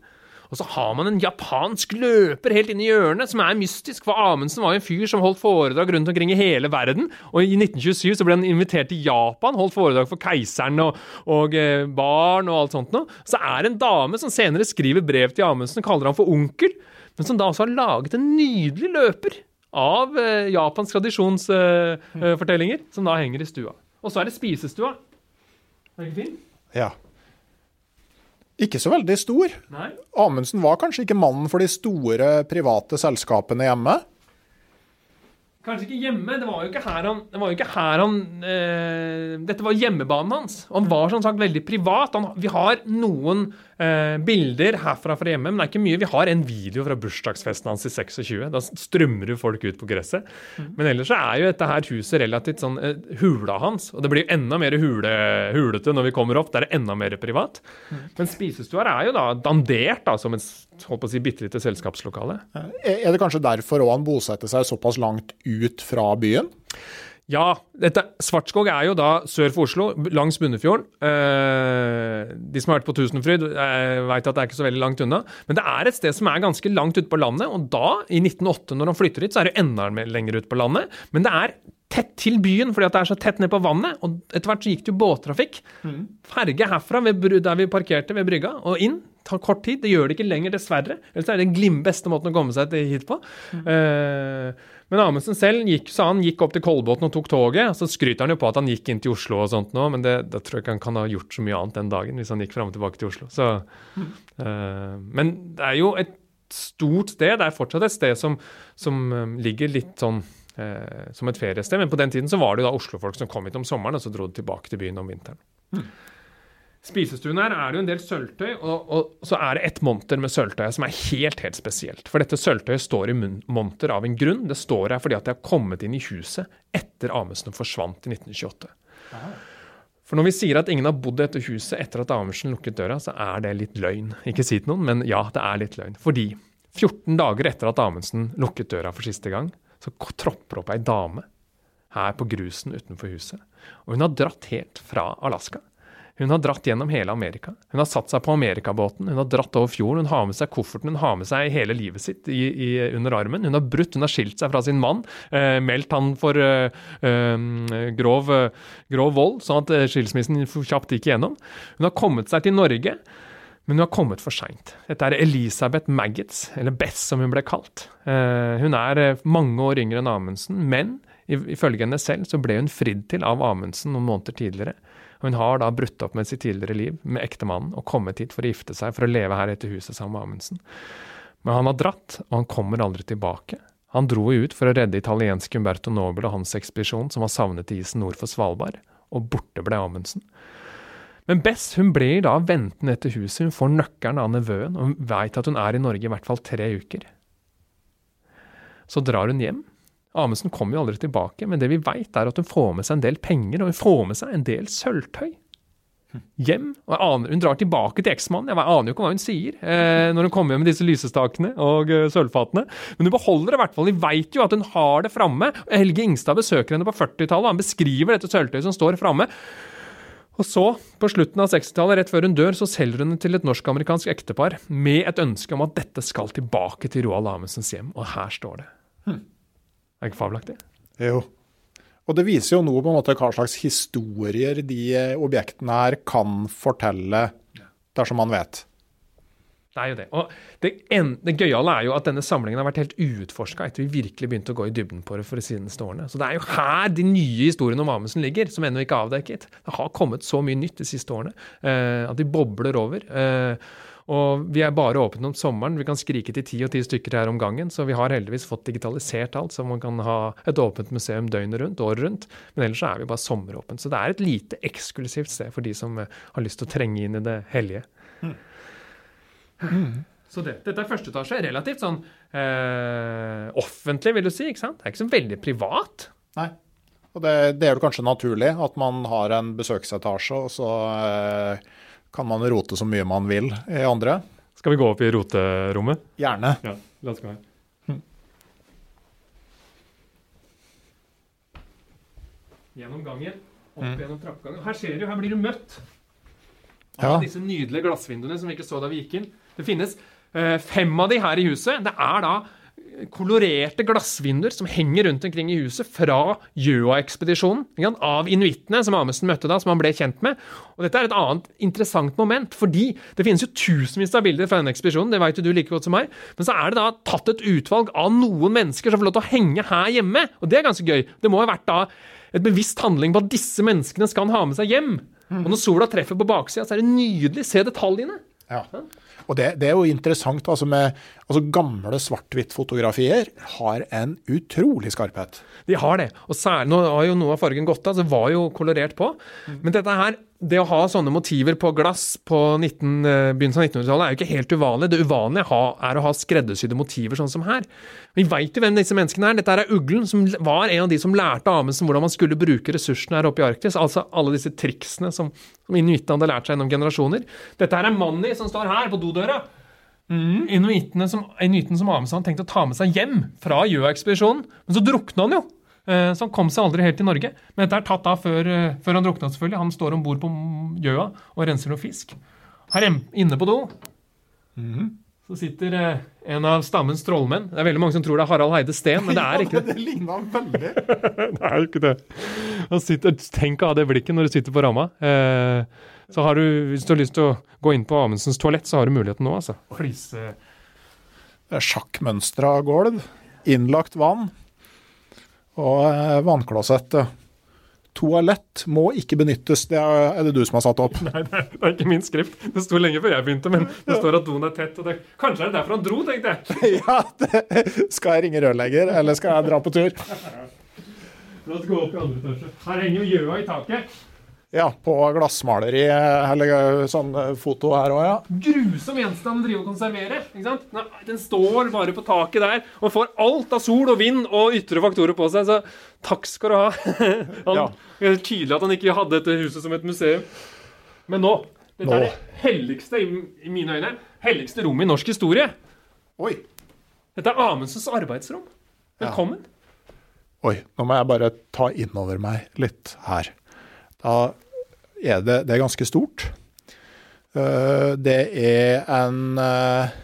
Speaker 2: Og så har man en japansk løper helt inne i hjørnet, som er mystisk. For Amundsen var jo en fyr som holdt foredrag rundt omkring i hele verden. Og i 1927 så ble han invitert til Japan, holdt foredrag for keiseren og, og eh, barn og alt sånt noe. Så er det en dame som senere skriver brev til Amundsen, kaller han for onkel, men som da også har laget en nydelig løper av eh, Japans tradisjonsfortellinger, eh, som da henger i stua. Og så er det spisestua. Er det ikke fint?
Speaker 1: Ja. Ikke så veldig stor.
Speaker 2: Nei.
Speaker 1: Amundsen var kanskje ikke mannen for de store private selskapene hjemme.
Speaker 2: Kanskje ikke hjemme. Det var jo ikke her han, det ikke her han eh, Dette var hjemmebanen hans. Han var som sagt veldig privat. Han, vi har noen eh, bilder herfra fra hjemme, men det er ikke mye. Vi har en video fra bursdagsfesten hans i 26. Da strømmer jo folk ut på gresset. Men ellers så er jo dette her huset relativt sånn eh, hula hans. Og det blir enda mer hule, hulete når vi kommer opp. Der er det enda mer privat. Men spisestua er jo da dandert da, som et holdt på å si, bitte lite selskapslokale.
Speaker 1: Er det kanskje derfor òg han bosetter seg såpass langt ut fra byen?
Speaker 2: Ja, dette, Svartskog er jo da sør for Oslo, langs Bunnefjorden. Eh, de som har vært på Tusenfryd, eh, veit at det er ikke så veldig langt unna. Men det er et sted som er ganske langt ute på landet, og da, i 1908, når han flytter hit, så er det enda lenger ut på landet. Men det er tett til byen, fordi at det er så tett ned på vannet. Og etter hvert så gikk det jo båttrafikk. Ferge herfra, ved, der vi parkerte ved brygga, og inn. Tar kort tid. Det gjør det ikke lenger, dessverre. Ellers er det den beste måten å komme seg hit på. Eh, men Amundsen selv gikk, sa han gikk opp til Kolbotn og tok toget. Så skryter han jo på at han gikk inn til Oslo og sånt nå, men det, da tror jeg ikke han kan ha gjort så mye annet den dagen hvis han gikk fram og tilbake til Oslo. Så, eh, men det er jo et stort sted. Det er fortsatt et sted som, som eh, ligger litt sånn uh, som et feriested. Men på den tiden så var det jo da Oslo-folk som kom hit om sommeren, og så dro de tilbake til byen om vinteren. Spisestuen her er det jo en del sølvtøy, og, og så er det et monter med sølvtøy som er helt helt spesielt. For dette sølvtøyet står i monter av en grunn. Det står her fordi at det har kommet inn i huset etter Amundsen forsvant i 1928. For når vi sier at ingen har bodd i dette huset etter at Amundsen lukket døra, så er det litt løgn. Ikke si til noen, men ja, det er litt løgn. Fordi 14 dager etter at Amundsen lukket døra for siste gang, så tropper opp ei dame her på grusen utenfor huset. Og hun har dratt helt fra Alaska. Hun har dratt gjennom hele Amerika. Hun har satt seg på amerikabåten, hun har dratt over fjorden, hun har med seg kofferten, hun har med seg hele livet sitt i, i, under armen. Hun har brutt, hun har skilt seg fra sin mann, eh, meldt han for eh, eh, grov, eh, grov vold, sånn at eh, skilsmissen kjapt gikk igjennom. Hun har kommet seg til Norge. Men hun har kommet for seint. Dette er Elisabeth Maggots, eller Bess som hun ble kalt. Eh, hun er mange år yngre enn Amundsen, men ifølge henne selv så ble hun fridd til av Amundsen noen måneder tidligere. Hun har da brutt opp med sitt tidligere liv med ektemannen og kommet hit for å gifte seg, for å leve her etter huset sammen med Amundsen. Men han har dratt, og han kommer aldri tilbake. Han dro ut for å redde italienske Umberto Nobel og hans ekspedisjon, som var savnet i isen nord for Svalbard, og borte ble Amundsen. Men Bess hun blir da ventende etter huset, hun får nøkkelen av nevøen, og hun veit at hun er i Norge i hvert fall tre uker. Så drar hun hjem. Amundsen kommer jo aldri tilbake, men det vi veit er at hun får med seg en del penger, og hun får med seg en del sølvtøy. Hjem. og aner, Hun drar tilbake til eksmannen. Jeg aner jo ikke hva hun sier eh, når hun kommer hjem med disse lysestakene og eh, sølvfatene. Men hun beholder det i hvert fall. Vi veit jo at hun har det framme. Helge Ingstad besøker henne på 40-tallet, og han beskriver dette sølvtøyet som står framme. Og så, på slutten av 60-tallet, rett før hun dør, så selger hun det til et norsk-amerikansk ektepar med et ønske om at dette skal tilbake til Roald Amundsens hjem. Og her står det. Er ikke fabelaktig?
Speaker 1: Jo. Og det viser jo nå på en måte hva slags historier de objektene her kan fortelle, dersom man vet.
Speaker 2: Det er jo det. Og det, en, det gøyale er jo at denne samlingen har vært helt uutforska etter vi virkelig begynte å gå i dybden på det for de seneste årene. Så det er jo her de nye historiene om Amundsen ligger, som ennå ikke er avdekket. Det har kommet så mye nytt de siste årene eh, at de bobler over. Eh, og vi er bare åpne om sommeren. Vi kan skrike til ti og ti stykker her om gangen. Så vi har heldigvis fått digitalisert alt, så man kan ha et åpent museum døgnet rundt, året rundt. Men ellers så er vi bare sommeråpent. Så det er et lite eksklusivt sted for de som eh, har lyst til å trenge inn i det hellige. Så det, dette er første etasje. Relativt sånn eh, offentlig, vil du si. ikke sant? Det er ikke så veldig privat.
Speaker 1: Nei. Og det, det er jo kanskje naturlig at man har en besøksetasje, og så eh, kan man rote så mye man vil i andre.
Speaker 2: Skal vi gå opp i roterommet?
Speaker 1: Gjerne.
Speaker 2: Ja, la oss gå her. Gjennom gangen, opp gjennom trappegangen. Her ser du, her blir du møtt
Speaker 1: Ja.
Speaker 2: av disse nydelige glassvinduene som vi ikke så da vi gikk inn. Det finnes eh, fem av de her i huset. Det er da kolorerte glassvinduer som henger rundt omkring i huset fra Gjøa-ekspedisjonen. Av inuittene som Amundsen møtte da, som han ble kjent med. Og Dette er et annet interessant moment, fordi det finnes jo tusenvis av bilder fra denne ekspedisjonen. det vet jo du like godt som meg, Men så er det da tatt et utvalg av noen mennesker som får lov til å henge her hjemme. Og det er ganske gøy. Det må ha vært da et bevisst handling på at disse menneskene skal han ha med seg hjem. Og når sola treffer på baksida, så er det nydelig. Se detaljene.
Speaker 1: Ja. Og det, det er jo interessant. altså med altså Gamle svart-hvitt-fotografier har en utrolig skarphet.
Speaker 2: De har det. Og særlig, Nå har jo noe av fargen gått av, så det var jo kolorert på. Men dette her, det å ha sånne motiver på glass på 19, eh, begynnelsen av 1900-tallet er jo ikke helt uvanlig. Det uvanlige er å ha skreddersydde motiver sånn som her. Vi veit jo hvem disse menneskene er. Dette er Uglen, som var en av de som lærte Amundsen hvordan man skulle bruke ressursene her oppe i Arktis. Altså alle disse triksene som, som inuittene hadde lært seg gjennom generasjoner. Dette her er Manni som står her på dodøra. Inuittene som, som Amundsen tenkte å ta med seg hjem fra Gjøa-ekspedisjonen. Men så drukna han jo. Eh, Så han kom seg aldri helt til Norge. Men dette er tatt av før, eh, før han drukna, selvfølgelig. Han står om bord på Gjøa og renser noe fisk. Her inne på do så sitter eh, en av stammens trollmenn. Det er veldig mange som tror det er Harald Heide Steen, men det er ikke det.
Speaker 1: det ligna veldig.
Speaker 2: Det er jo ikke det. Han sitter, tenk å ha det blikket når du sitter på ramma. Eh, så har du, hvis du har lyst til å gå inn på Amundsens toalett, så har du muligheten nå, altså. Flise...
Speaker 1: Det er Sjakkmønstra gulv, innlagt vann og eh, vannklosett. Toalett må ikke benyttes, det er, det du som har satt opp.
Speaker 2: Nei, det det er ikke min skrift. Det sto lenge før jeg begynte, men det står at doen er tett. Og det, kanskje er det derfor han dro, tenkte jeg.
Speaker 1: ja, det, Skal jeg ringe rørlegger, eller skal jeg dra på tur?
Speaker 2: La oss gå opp i andre etasje. Her henger jo gjøa i taket.
Speaker 1: Ja, på glassmaleri, eller eh, sånn eh, foto her òg, ja.
Speaker 2: Grusom gjenstand å drive og konservere. ikke sant? Nei, Den står bare på taket der og får alt av sol og vind og ytre faktorer på seg. Så takk skal du ha. Han,
Speaker 1: Ja.
Speaker 2: Det er tydelig at han ikke hadde dette huset som et museum. Men nå Dette
Speaker 1: Nå.
Speaker 2: er det helligste, i, i mine øyne, helligste rommet i norsk historie.
Speaker 1: Oi.
Speaker 2: Dette er Amundsens arbeidsrom. Velkommen.
Speaker 1: Oi, nå må jeg bare ta innover meg litt her. Da er det, det er ganske stort. Eh, Det er en eh,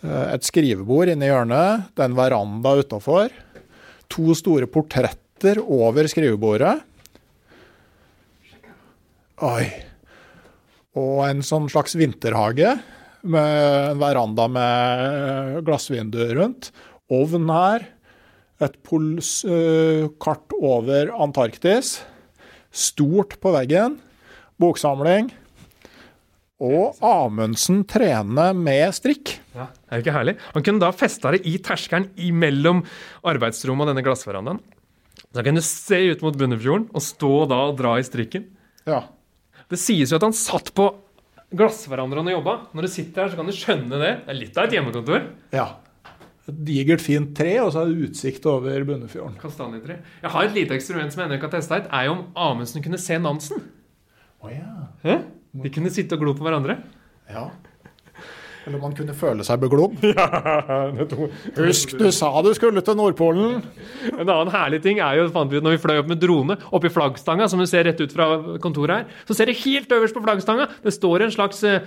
Speaker 1: et skrivebord inne i hjørnet. Det er en veranda utafor. To store portretter over skrivebordet. Oi. Og en sånn slags vinterhage med en veranda med glassvinduer rundt. Ovn her. Et polskart over Antarktis. Stort på veggen. Boksamling. Og Amundsen trener med strikk.
Speaker 2: Ja, er det ikke herlig? Han kunne da festa det i terskelen imellom arbeidsrommet og denne glassverandaen. Så han kunne se ut mot Bunnefjorden og stå da og dra i strikken.
Speaker 1: Ja.
Speaker 2: Det sies jo at han satt på glassverandaen og jobba. Når du sitter her, så kan du skjønne det. Det er litt av et hjemmekontor.
Speaker 1: ja. Et digert, fint tre, og så er det utsikt over Bunnefjorden.
Speaker 2: Kastanjetre. Jeg har et lite eksperiment som jeg ennå ikke har testa ut. Er jo om Amundsen kunne se Nansen.
Speaker 1: Å ja.
Speaker 2: Hæ? De kunne sitte og glo på hverandre.
Speaker 1: ja. Eller man kunne føle seg beglodd.
Speaker 2: Ja,
Speaker 1: Husk, du sa du skulle til Nordpolen!
Speaker 2: En annen herlig ting er jo fant vi ut når vi fløy opp med drone oppi flaggstanga, som du ser rett ut fra kontoret her. Så ser du helt øverst på flaggstanga, det står en slags eh,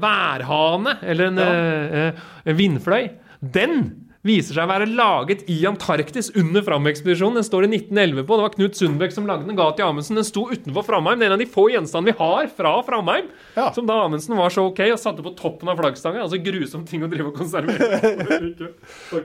Speaker 2: værhane, eller en, ja. uh, en vindfløy. Den viser seg å være laget i Antarktis under Fram-ekspedisjonen. Den står det 1911 på. Det var Knut Sundbekk som lagde den, ga til Amundsen. Den sto utenfor Framheim. Det er en av de få gjenstandene vi har fra Framheim.
Speaker 1: Ja.
Speaker 2: Som da Amundsen var så ok og satte på toppen av flaggstanga. Altså grusom ting å drive og konservere.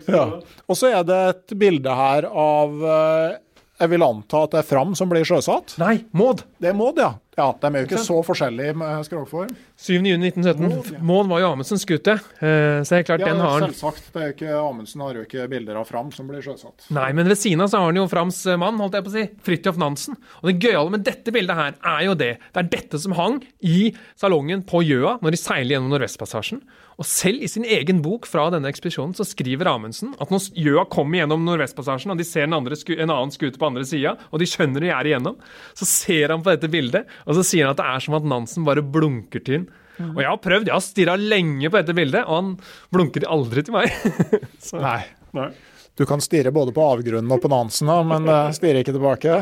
Speaker 1: Ja. Og så er det et bilde her av eh, Jeg vil anta at det er Fram som blir sjøsatt.
Speaker 2: Nei, Maud.
Speaker 1: Det er Maud, ja. Ja, De er jo ikke så forskjellige med skrogform.
Speaker 2: 7.6.1917. Mål var jo Amundsens skute. eh, Så helt klart,
Speaker 1: Ja,
Speaker 2: den har han
Speaker 1: selvsagt. Det er ikke, Amundsen har jo ikke bilder av Fram som blir sjøsatt.
Speaker 2: Nei, men ved siden av så har han jo Frams eh, mann, holdt jeg på å si, Fridtjof Nansen. Og det gøyale med dette bildet her er jo det. Det er dette som hang i salongen på Gjøa når de seiler gjennom Nordvestpassasjen. Og selv i sin egen bok fra denne ekspedisjonen så skriver Amundsen at når Gjøa kommer gjennom Nordvestpassasjen, og de ser en, andre sku, en annen skute på andre sida, og de skjønner de er igjennom, så ser han på dette bildet, og så sier han at det er som at Nansen bare blunker til ham. Og jeg har prøvd, jeg har stirra lenge på dette bildet, og han blunker aldri til meg. så,
Speaker 1: Nei.
Speaker 2: nei.
Speaker 1: Du kan stirre både på avgrunnen og på Nansen, men eh, stirre ikke tilbake.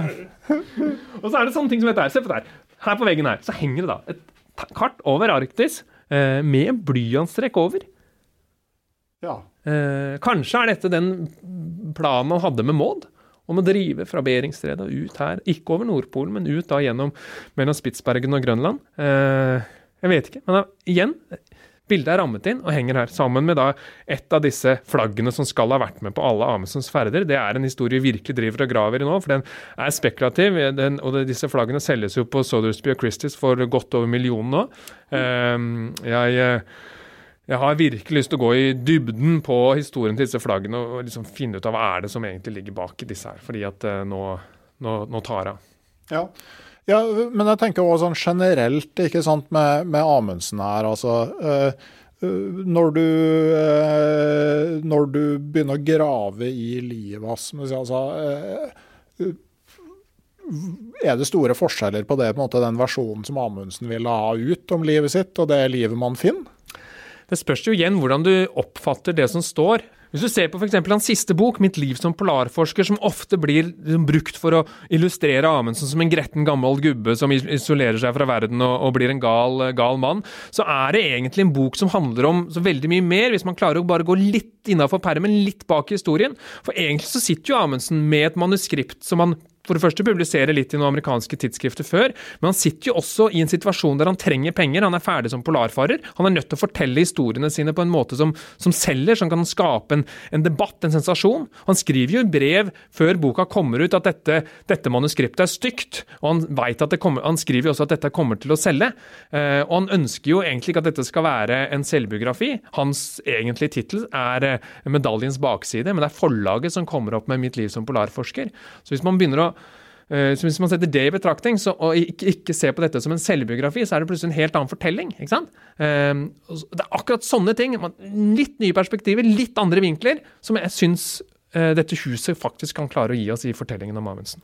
Speaker 2: Og så er det sånne ting som dette her. Se på det her. Her på veggen her så henger det da et kart over Arktis eh, med en blyantstrekk over.
Speaker 1: Ja.
Speaker 2: Eh, kanskje er dette den planen han hadde med Maud? Om å drive fra Beringstredet ut her. Ikke over Nordpolen, men ut da gjennom mellom Spitsbergen og Grønland. Eh, jeg vet ikke. Men da, igjen, Bildet er rammet inn og henger her, sammen med da et av disse flaggene som skal ha vært med på alle Amundsens ferder. Det er en historie vi virkelig driver og graver i nå, for den er spekulativ. Den, og det, disse flaggene selges jo på Sothersby og Christies for godt over millionen nå. Eh, jeg, jeg har virkelig lyst til å gå i dybden på historien til disse flaggene og liksom finne ut av hva er det som egentlig ligger bak disse her. Fordi at uh, nå, nå, nå tar jeg.
Speaker 1: Ja. Ja, men jeg tenker også sånn generelt ikke sant, med, med Amundsen her. altså øh, når du, når du begynner å grave i livet hans altså, øh, Er det store forskjeller på det, på måte, den versjonen som Amundsen ville ha ut om livet sitt, og det livet man finner?
Speaker 2: Det spørs jo igjen hvordan du oppfatter det som står. Hvis du ser på f.eks. hans siste bok, 'Mitt liv som polarforsker', som ofte blir liksom brukt for å illustrere Amundsen som en gretten, gammel gubbe som isolerer seg fra verden og, og blir en gal, gal, mann, så er det egentlig en bok som handler om så veldig mye mer, hvis man klarer å bare gå litt innafor permen, litt bak i historien. For egentlig så sitter jo Amundsen med et manuskript som han for det første publisere litt i noen amerikanske tidsskrifter før, men han sitter jo også i en situasjon der han trenger penger. Han er ferdig som polarfarer. Han er nødt til å fortelle historiene sine på en måte som, som selger, som kan skape en, en, debatt, en sensasjon. Han skriver jo i brev før boka kommer ut at dette, dette manuskriptet er stygt, og han, at det kommer, han skriver jo også at dette kommer til å selge. Eh, og han ønsker jo egentlig ikke at dette skal være en selvbiografi. Hans egentlige tittel er eh, medaljens bakside, men det er forlaget som kommer opp med 'Mitt liv som polarforsker'. Så hvis man begynner å så Hvis man setter det i betraktning, så, og ikke, ikke ser på dette som en selvbiografi, så er det plutselig en helt annen fortelling. ikke sant? Um, det er akkurat sånne ting, litt nye perspektiver, litt andre vinkler, som jeg syns uh, dette huset faktisk kan klare å gi oss i fortellingen om Amundsen.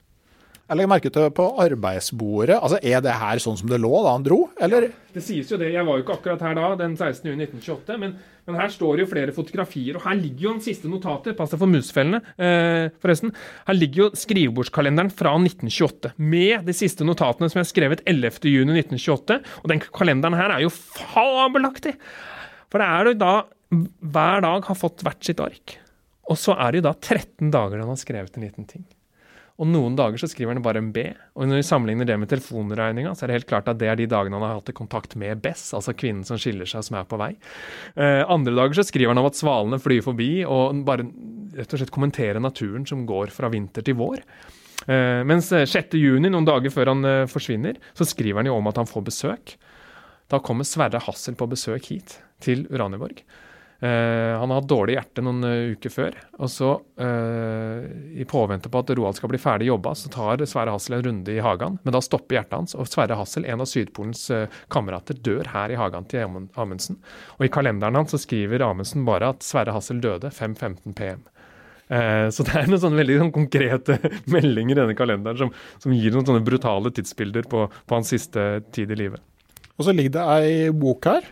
Speaker 1: Jeg legger merke til på arbeidsbordet. altså Er det her sånn som det lå da han dro, eller?
Speaker 2: Ja, det sies jo det. Jeg var jo ikke akkurat her da, den 16.6.1928. Men, men her står jo flere fotografier, og her ligger jo den siste notatet. Pass deg for musfellene, eh, forresten. Her ligger jo skrivebordskalenderen fra 1928 med de siste notatene som jeg har skrevet 11.6.1928. Og den kalenderen her er jo fabelaktig! For det er jo da hver dag har fått hvert sitt ark. Og så er det jo da 13 dager han har skrevet en liten ting. Og noen dager så skriver han bare en B. Og når vi sammenligner det med telefonregninga, så er det helt klart at det er de dagene han har hatt kontakt med Bess, altså kvinnen som skiller seg, som er på vei. Eh, andre dager så skriver han om at svalene flyr forbi, og bare rett og slett kommenterer naturen som går fra vinter til vår. Eh, mens 6. Eh, juni, noen dager før han eh, forsvinner, så skriver han jo om at han får besøk. Da kommer Sverre Hassel på besøk hit, til Uraniborg. Uh, han har hatt dårlig hjerte noen uh, uker før. Og så, uh, i påvente på at Roald skal bli ferdig jobba, så tar Sverre Hassel en runde i hagen. Men da stopper hjertet hans, og Sverre Hassel, en av Sydpolens kamerater, dør her i hagen til Amundsen. Og i kalenderen hans så skriver Amundsen bare at Sverre Hassel døde 5.15 pm. Så det er noen sånne veldig sånn, konkrete meldinger i denne kalenderen som, som, gir noen sånne brutale tidsbilder på, på hans siste tid i livet.
Speaker 1: Og så ligger det ei bok her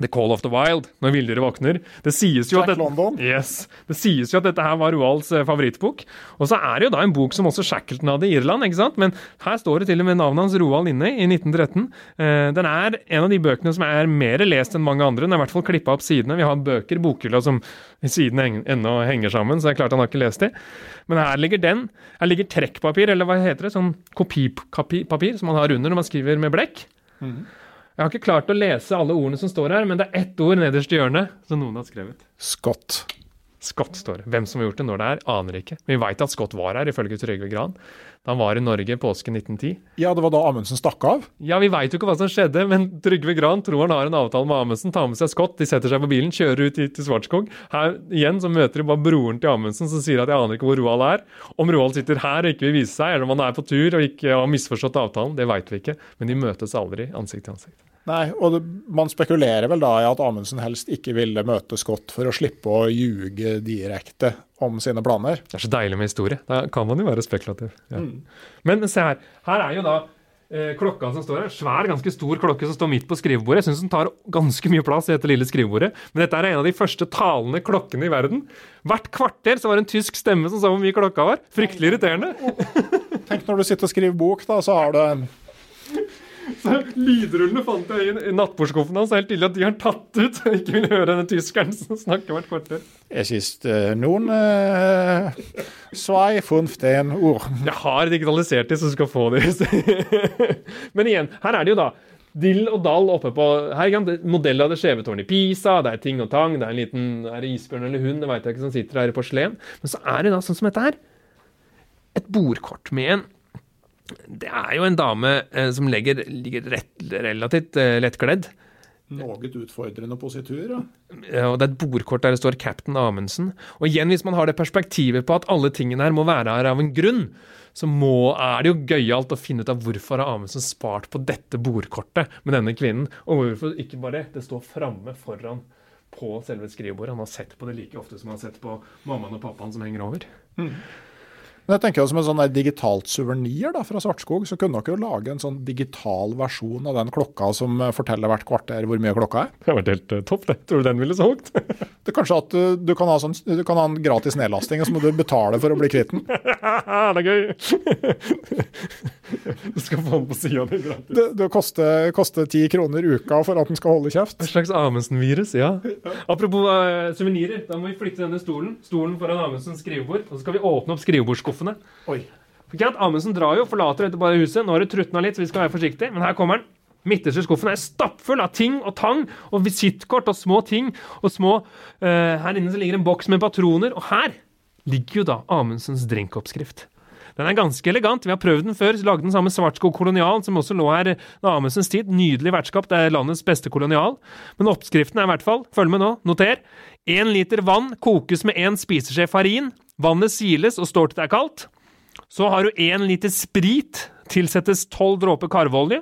Speaker 2: The Call of the Wild, når villdyret våkner. Det sies, jo at
Speaker 1: London.
Speaker 2: Yes, det sies jo at dette her var Roalds eh, favorittbok. Og så er det jo da en bok som også Shackleton hadde i Irland, ikke sant? men her står det til og med navnet hans Roald inne i 1913. Eh, den er en av de bøkene som er mer lest enn mange andre. Den er i hvert fall klippa opp sidene. Vi har bøker i bokhylla som sidene ennå henger sammen, så det er klart han har ikke lest de. Men her ligger den. Her ligger trekkpapir, eller hva heter det, sånn kopipapir som man har under når man skriver med blekk. Mm. Jeg har ikke klart å lese alle ordene som står her, men det er ett ord nederst i hjørnet som noen har skrevet.
Speaker 1: Scott.
Speaker 2: Scott står det. Hvem som har gjort det, når det er, aner ikke. Men vi veit at Scott var her, ifølge Trygve Gran. Da han var i Norge påsken 1910.
Speaker 1: Ja, det var da Amundsen stakk av?
Speaker 2: Ja, vi veit jo ikke hva som skjedde, men Trygve Gran tror han har en avtale med Amundsen. Tar med seg Scott, de setter seg på bilen, kjører ut til Svartskog. Her igjen så møter de bare broren til Amundsen som sier at jeg aner ikke hvor Roald er. Om Roald sitter her og ikke vil vise seg, eller om han er på tur og ikke har misforstått avtalen, det veit vi ikke. Men de møtes aldri ansikt til ansikt.
Speaker 1: Nei, og det, man spekulerer vel da i at Amundsen helst ikke ville møte Scott for å slippe å ljuge direkte om sine planer.
Speaker 2: Det er så deilig med historie. Da kan man jo være spekulativ. Ja. Mm. Men se her. Her er jo da eh, klokka som står her. Svær, ganske stor klokke som står midt på skrivebordet. Jeg syns den tar ganske mye plass i dette lille skrivebordet. Men dette er en av de første talende klokkene i verden. Hvert kvarter så var det en tysk stemme som sa hvor mye klokka var. Fryktelig irriterende.
Speaker 1: Tenk når du sitter og skriver bok, da, så har du en
Speaker 2: så Lydrullene fant jeg i nattbordskuffen hans. Helt tydelig at de har tatt ut og ikke vil høre denne tyskeren som snakker hvert kvarter.
Speaker 1: Jeg synes noen svei funft en ord.
Speaker 2: Jeg har digitalisert de, så du skal få de. Men igjen, her er det jo da dill og dall oppe på her, kan det- Modell av det skjeve tårnet i Pisa, det er ting og tang, det er en liten er det isbjørn eller hund, det vet jeg ikke, som sitter her i porselen. Men så er det da sånn som dette her. Et bordkort med en Det er jo en dame eh, som legger, ligger rett, relativt eh, lettkledd.
Speaker 1: Noe utfordrende positur, ja.
Speaker 2: Ja, og det er et bordkort der det står 'Captain Amundsen'. Og igjen, hvis man har det perspektivet på at alle tingene her må være her av en grunn, så må, er det jo gøyalt å finne ut av hvorfor har Amundsen spart på dette bordkortet med denne kvinnen, og hvorfor ikke bare det står framme foran på selve skrivebordet. Han har sett på det like ofte som han har sett på mammaen og pappaen som henger over.
Speaker 1: Men jeg tenker jo Som en sånn der digitalt suvenir fra Svartskog, så kunne dere jo lage en sånn digital versjon av den klokka som eh, forteller hvert kvarter hvor mye klokka er.
Speaker 2: Det hadde vært helt uh, topp, det. Tror du den ville solgt?
Speaker 1: Det er kanskje at du, du, kan ha sånn, du kan ha en gratis nedlasting, og så må du betale for å bli kvitt den.
Speaker 2: det er gøy! du skal få den på sida di gratis.
Speaker 1: Det, det koster, koster 10 kroner uka for at den skal holde kjeft.
Speaker 2: Et slags Amundsen-virus, ja. Apropos uh, suvenirer, da må vi flytte denne stolen. Stolen foran Amundsens skrivebord. Og så skal vi åpne opp skrivebordsskuffene.
Speaker 1: Oi.
Speaker 2: For at Amundsen drar jo, forlater dette bare huset. Nå har det trutna litt, så vi skal være forsiktige. Men her kommer han. Midterste skuffen er stappfull av ting og tang og visittkort og små ting. Og små uh, Her inne så ligger en boks med patroner, og her ligger jo da Amundsens drinkoppskrift. Den er ganske elegant. Vi har prøvd den før. Lagde den samme Svartskog kolonial, som også lå her da Amundsens tid. Nydelig vertskap. Det er landets beste kolonial. Men oppskriften er i hvert fall, følg med nå, noter. Én liter vann kokes med én spiseskje farin. Vannet siles og står til det er kaldt. Så har du én liter sprit. Tilsettes tolv dråper karveolje.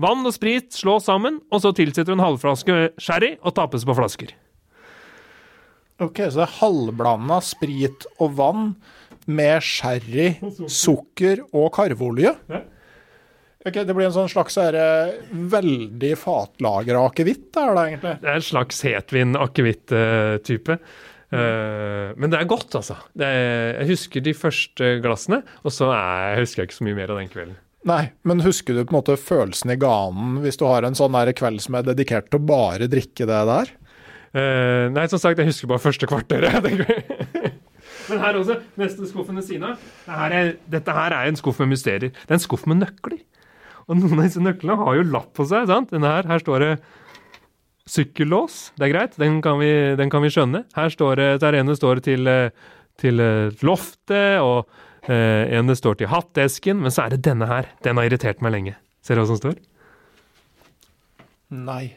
Speaker 2: Vann og sprit slås sammen, og så tilsetter du en halvflaske sherry og tappes på flasker.
Speaker 1: Ok, Så det er halvblanda sprit og vann med sherry, sukker og karveolje?
Speaker 2: Ja.
Speaker 1: Ok, Det blir en sånn slags her, eh, veldig fatlagra akevitt, er det egentlig?
Speaker 2: Det er en slags hetvin-akevitt-type. Eh, men det er godt, altså. Er, jeg husker de første glassene, og så er, husker jeg ikke så mye mer av den kvelden.
Speaker 1: Nei, men husker du på en måte følelsen i ganen hvis du har en sånn der kveld som er dedikert til å bare drikke det der?
Speaker 2: Uh, nei, som sagt, jeg husker bare første kvarteret. Men her også, neste skuffen ved siden av. Det her dette her er en skuff med mysterier. Det er en skuff med nøkler. Og noen av disse nøklene har jo lapp på seg. sant? Denne her, her står det sykkellås. Det er greit, den kan vi, den kan vi skjønne. Her står det, der ene står det til, til eh, loftet, og eh, ene står til hattesken. Men så er det denne her. Den har irritert meg lenge. Ser du hva som står?
Speaker 1: Nei.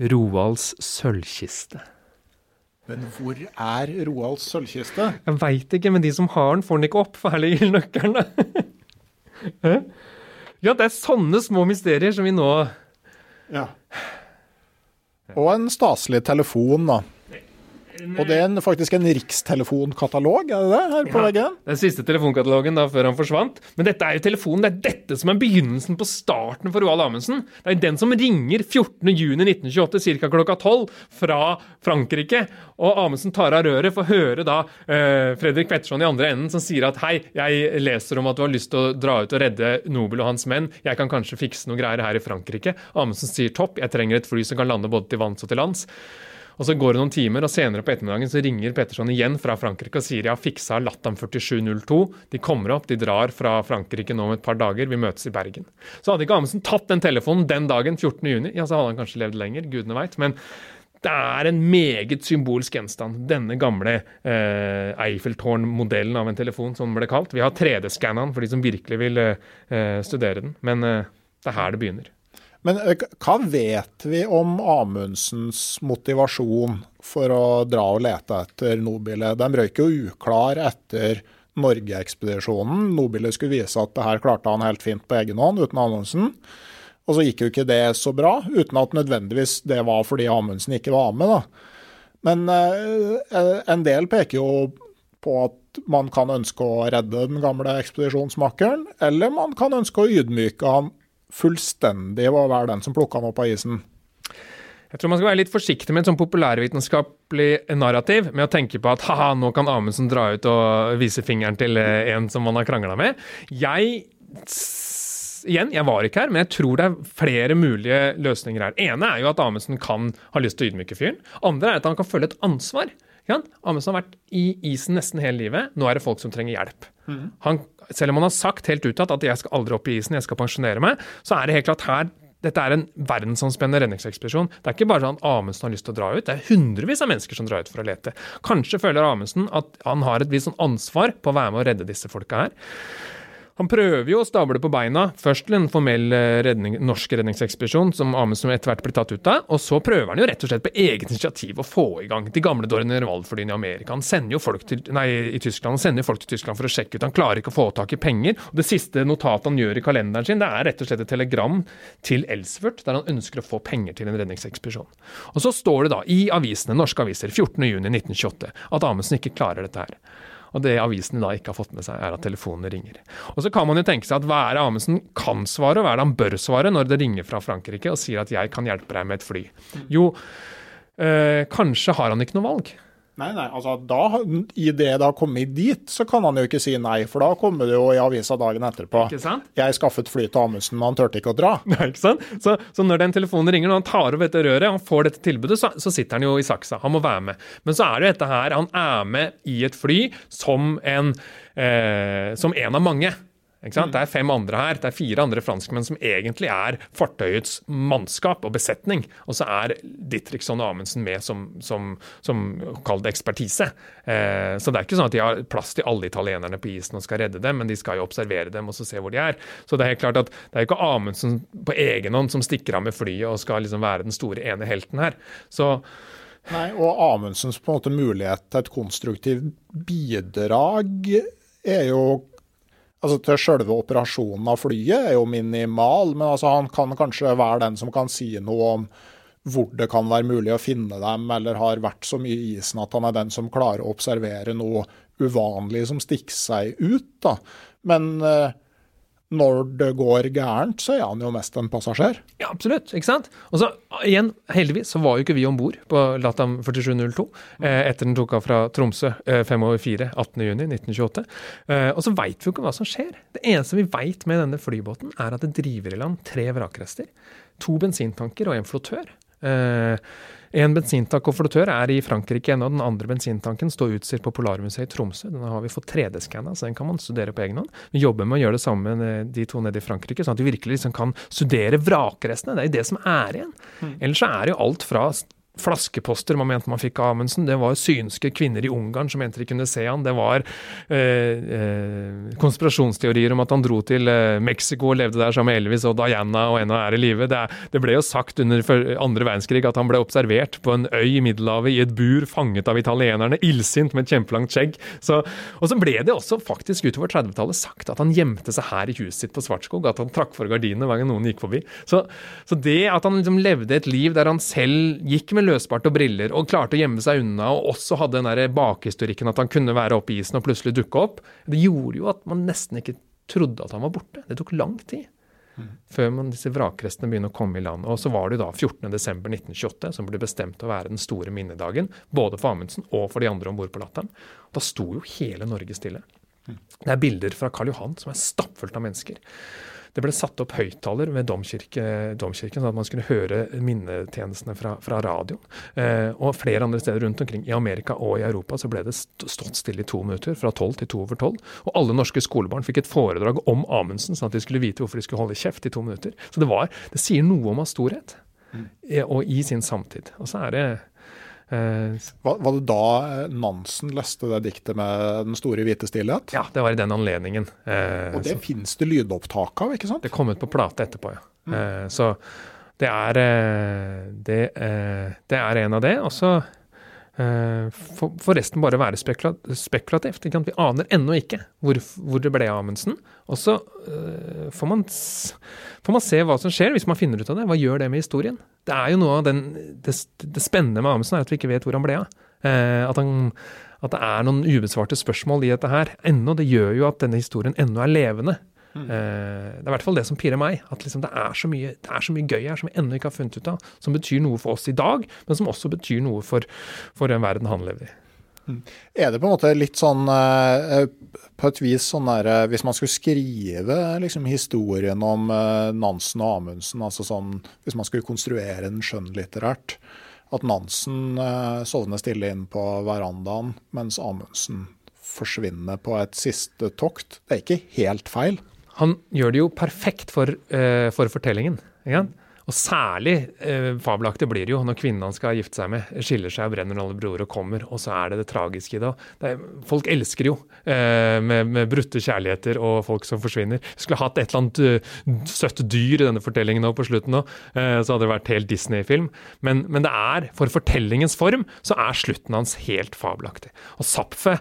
Speaker 2: Roalds sølvkiste.
Speaker 1: Men hvor er Roalds sølvkiste?
Speaker 2: Jeg veit ikke, men de som har den, får den ikke opp, for her ligger nøkkelen. ja, det er sånne små mysterier som vi nå
Speaker 1: Ja. Og en staselig telefon, da. Og det er en, faktisk en rikstelefonkatalog, er det det, her på
Speaker 2: Ja.
Speaker 1: veggen?
Speaker 2: Den siste telefonkatalogen da, før han forsvant. Men dette er jo telefonen, det er dette som er begynnelsen på starten for Roald Amundsen. Det er den som ringer 14.6.1928 ca. klokka 12 fra Frankrike. Og Amundsen tar av røret for å høre da eh, Fredrik Petterson i andre enden som sier at hei, jeg leser om at du har lyst til å dra ut og redde Nobel og hans menn. Jeg kan kanskje fikse noe greier her i Frankrike. Amundsen sier topp, jeg trenger et fly som kan lande både til vanns og til lands. Og Så går det noen timer, og senere på ettermiddagen så ringer Petterson igjen fra Frankrike og sier har fiksa Latam 4702. De kommer opp, de drar fra Frankrike nå om et par dager, vi møtes i Bergen. Så hadde ikke Amundsen tatt den telefonen den dagen, 14.6, ja, så hadde han kanskje levd lenger, gudene veit. Men det er en meget symbolsk gjenstand. Denne gamle eh, Eiffeltårn-modellen av en telefon, som ble kalt. Vi har 3D-skanna den for de som virkelig vil eh, studere den. Men eh, det er her det begynner.
Speaker 1: Men hva vet vi om Amundsens motivasjon for å dra og lete etter Nobile? Den røyk jo uklar etter Norge-ekspedisjonen. Nobile skulle vise at det her klarte han helt fint på egen hånd uten Amundsen. Og så gikk jo ikke det så bra, uten at nødvendigvis det var fordi Amundsen ikke var med. da. Men en del peker jo på at man kan ønske å redde den gamle ekspedisjonsmakeren, eller man kan ønske å ydmyke han fullstendig var å være den som plukka han opp av isen.
Speaker 2: Jeg tror man skal være litt forsiktig med et sånn populærvitenskapelig narrativ, med å tenke på at haha, nå kan Amundsen dra ut og vise fingeren til eh, en som man har krangla med. Jeg Igjen, jeg var ikke her, men jeg tror det er flere mulige løsninger her. ene er jo at Amundsen kan ha lyst til å ydmyke fyren. Andre er at han kan føle et ansvar. Ja, Amundsen har vært i isen nesten hele livet. Nå er det folk som trenger hjelp. Han, selv om han har sagt helt uttatt at jeg skal aldri opp i isen, jeg skal pensjonere meg, så er det helt klart her dette er en verdensomspennende redningsekspedisjon. Det er ikke bare sånn Amundsen har lyst til å dra ut, det er hundrevis av mennesker som drar ut for å lete. Kanskje føler Amundsen at han har et visst ansvar på å være med å redde disse folka her. Han prøver jo å stable på beina, først til en formell eh, redning, norsk redningsekspedisjon, som Amundsen etter hvert blir tatt ut av, og så prøver han jo rett og slett på eget initiativ å få i gang de gamle Dornier-Wald-flyene i Amerika. Han sender jo folk til, nei, i Tyskland, han sender folk til Tyskland for å sjekke ut. Han klarer ikke å få tak i penger. og Det siste notatet han gjør i kalenderen sin, det er rett og slett et telegram til Elsfurt, der han ønsker å få penger til en redningsekspedisjon. Og så står det da i avisene, norske aviser 14.6.1928 at Amundsen ikke klarer dette her. Og det avisene da ikke har fått med seg, er at telefonene ringer. Og så kan man jo tenke seg at hva er det Amundsen kan svare, og hva er det han bør svare når det ringer fra Frankrike og sier at 'jeg kan hjelpe deg med et fly'? Jo, øh, kanskje har han ikke noe valg.
Speaker 1: Nei, nei, altså da, I det det har kommet dit, så kan han jo ikke si nei, for da kommer det jo i avisa dagen etterpå.
Speaker 2: Ikke sant?
Speaker 1: Jeg skaffet fly til Amundsen, men han turte ikke å dra.
Speaker 2: Nei, ikke sant? Så, så når den telefonen ringer, når han tar over dette røret, han får dette tilbudet, så, så sitter han jo i saksa. Han må være med. Men så er det jo dette her, han er med i et fly som en, eh, som en av mange. Sant? Det er fem andre her, det er fire andre franskmenn som egentlig er fartøyets mannskap og besetning. Og så er Dittriksson og Amundsen med som, som, som kall det ekspertise. Eh, så det er ikke sånn at de har plass til alle italienerne på isen og skal redde dem, men de skal jo observere dem og så se hvor de er. Så det er helt klart at det er ikke Amundsen på egen hånd som stikker av med flyet og skal liksom være den store ene helten her. Så
Speaker 1: Nei, Og Amundsens på en måte mulighet til et konstruktivt bidrag er jo altså til selve operasjonen av flyet er jo minimal, men altså han kan kanskje være den som kan si noe om hvor det kan være mulig å finne dem, eller har vært så mye i isen at han er den som klarer å observere noe uvanlig som stikker seg ut. Da. Men eh, når det går gærent, så er han jo mest en passasjer.
Speaker 2: Ja, absolutt. ikke sant? Og så igjen, heldigvis så var jo ikke vi om bord på Latam 4702 eh, etter den tok av fra Tromsø eh, fem over fire 18.6.1928. Eh, og så veit vi jo ikke hva som skjer. Det eneste vi veit med denne flybåten, er at det driver i land tre vrakrester. To bensintanker og en flottør. Eh, en bensintank og flottør er i Frankrike ennå. Den andre bensintanken står utstilt på Polarmuseet i Tromsø. Den har vi fått 3D-skanna, så den kan man studere på egen hånd. Vi jobber med å gjøre det samme med de to nede i Frankrike, sånn at vi virkelig liksom kan studere vrakrestene. Det er jo det som er igjen. Ellers så er det jo alt fra flaskeposter man mente man fikk av Amundsen. Det var synske kvinner i Ungarn som mente de kunne se han. Det var eh, eh, konspirasjonsteorier om at han dro til eh, Mexico og levde der sammen med Elvis og Diana og ennå er i live. Det, det, ble jo sagt under andre verdenskrig at han ble observert på en øy i Middelhavet i et bur fanget av italienerne, illsint med et kjempelangt skjegg. Så, og så ble det også faktisk utover 30-tallet sagt at han gjemte seg her i huset sitt på Svartskog, at han trakk for gardinene hver gang noen gikk forbi. Så, så det at han liksom levde et liv der han selv gikk med løsbart og briller og klarte å gjemme seg unna, og også hadde den der bakhistorikken at han kunne være oppe i isen og plutselig dukke opp, det gjorde jo at man nesten ikke trodde at han var borte. Det tok lang tid. Mm. Før man, disse vrakrestene begynner å komme i land. Og så var det da 14.12.1928 som ble bestemt å være den store minnedagen, både for Amundsen og for de andre om bord på Latteren. Da sto jo hele Norge stille. Det er bilder fra Karl Johan som er stappfullt av mennesker. Det ble satt opp høyttaler ved domkirke, domkirken, sånn at man skulle høre minnetjenestene fra, fra radioen. Eh, og flere andre steder rundt omkring i Amerika og i Europa så ble det stått stille i to minutter, fra tolv til to over tolv. Og alle norske skolebarn fikk et foredrag om Amundsen, sånn at de skulle vite hvorfor de skulle holde kjeft i to minutter. Så det, var, det sier noe om hans storhet, mm. og i sin samtid. Og så er det
Speaker 1: Eh, var, var, det da eh, Nansen leste det diktet med 'Den store hvite stillhet'?
Speaker 2: Ja, det var i den anledningen.
Speaker 1: Eh, og det fins det lydopptak av, ikke sant?
Speaker 2: Det kom ut på plate etterpå, ja. Mm. Eh, så det er, eh, det, eh, det er en av det. Og så får for resten bare være spekulativt. Vi aner ennå ikke hvor, hvor, det ble av Amundsen. Og så får man, får man se hva som skjer hvis man finner ut av det. Hva gjør det med historien? det er jo noe av den, det, det spennende med Amundsen er at vi ikke vet hvor han ble av. Uh, at, han, at, det er noen ubesvarte spørsmål i dette her ennå. Det gjør jo at denne historien ennå er levende. Mm. Eh, det er i hvert fall det som pirrer meg. At liksom det, er så mye, det er så mye gøy her som vi ennå ikke har funnet ut av. Som betyr noe for oss i dag, men som også betyr noe for, for den verden han lever i.
Speaker 1: Mm. Er det på en måte litt sånn eh, på et vis sånn der eh, Hvis man skulle skrive liksom, historien om eh, Nansen og Amundsen, altså sånn Hvis man skulle konstruere den skjønnlitterært, at Nansen sovner stille inn på verandaen, mens Amundsen forsvinner på et siste tokt. Det er ikke helt feil.
Speaker 2: Han gjør det jo perfekt for, for fortellingen. ikke? Og særlig uh, fabelaktig blir det jo når kvinnen han skal gifte seg med, skiller seg og brenner alle broer og kommer, og så er det det tragiske i det. det er, folk elsker jo uh, med, med, brutte kjærligheter og folk som forsvinner. Vi skulle hatt et eller annet uh, søtt dyr i denne fortellingen nå på slutten eh, så hadde det vært helt Disney-film. Men, men, det er, for fortellingens form, så er slutten hans helt fabelaktig. Og Zapfe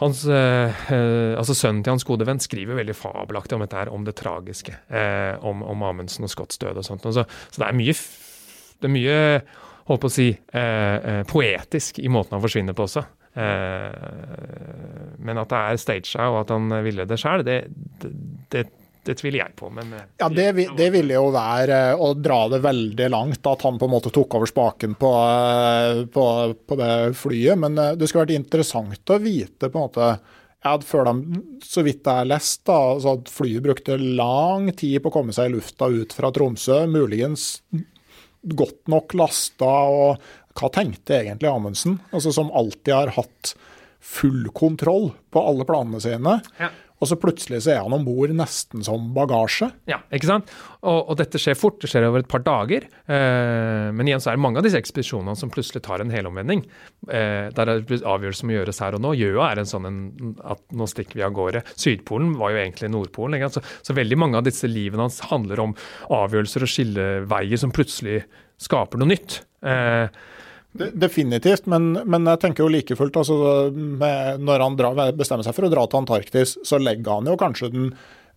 Speaker 2: hans, eh, eh, altså Sønnen til hans gode venn skriver veldig fabelaktig om dette her, om det tragiske. Eh, om, om Amundsen og Scotts død og sånt. Og så, så, det er mye, det er mye holdt på å si, eh, eh, poetisk i måten han forsvinner på også. Eh, men at det er staged og at han ville det sjøl, det, det, det, det tviler jeg på, men
Speaker 1: eh, Ja, det, det, ville jo være eh, å dra det veldig langt, at han på en måte tok over spaken på, eh, på, på det flyet. Men det skulle vært interessant å vite på en måte ja, før de, så vidt jeg har lest, da, så at flyet brukte lang tid på å komme seg i lufta ut fra Tromsø. Muligens godt nok lasta. og Hva tenkte egentlig Amundsen, altså, som alltid har hatt full kontroll på alle planene sine? Ja. Og så plutselig så er han om bord nesten som bagasje.
Speaker 2: Ja, ikke sant. Og, og, dette skjer fort, det skjer over et par dager. Eh, men igjen så er det mange av disse ekspedisjonene som plutselig tar en helomvending. Eh, der det avgjørelser som gjøres her og nå. Gjøa er en sånn en, at nå stikker vi av gårde. Sydpolen var jo egentlig Nordpolen. Så, så, veldig mange av disse livene hans handler om avgjørelser og skilleveier som plutselig skaper noe nytt. Eh,
Speaker 1: Definitivt, men, men, jeg tenker jo like fullt altså, Når han dra, bestemmer seg for å dra til Antarktis, så legger han jo kanskje den,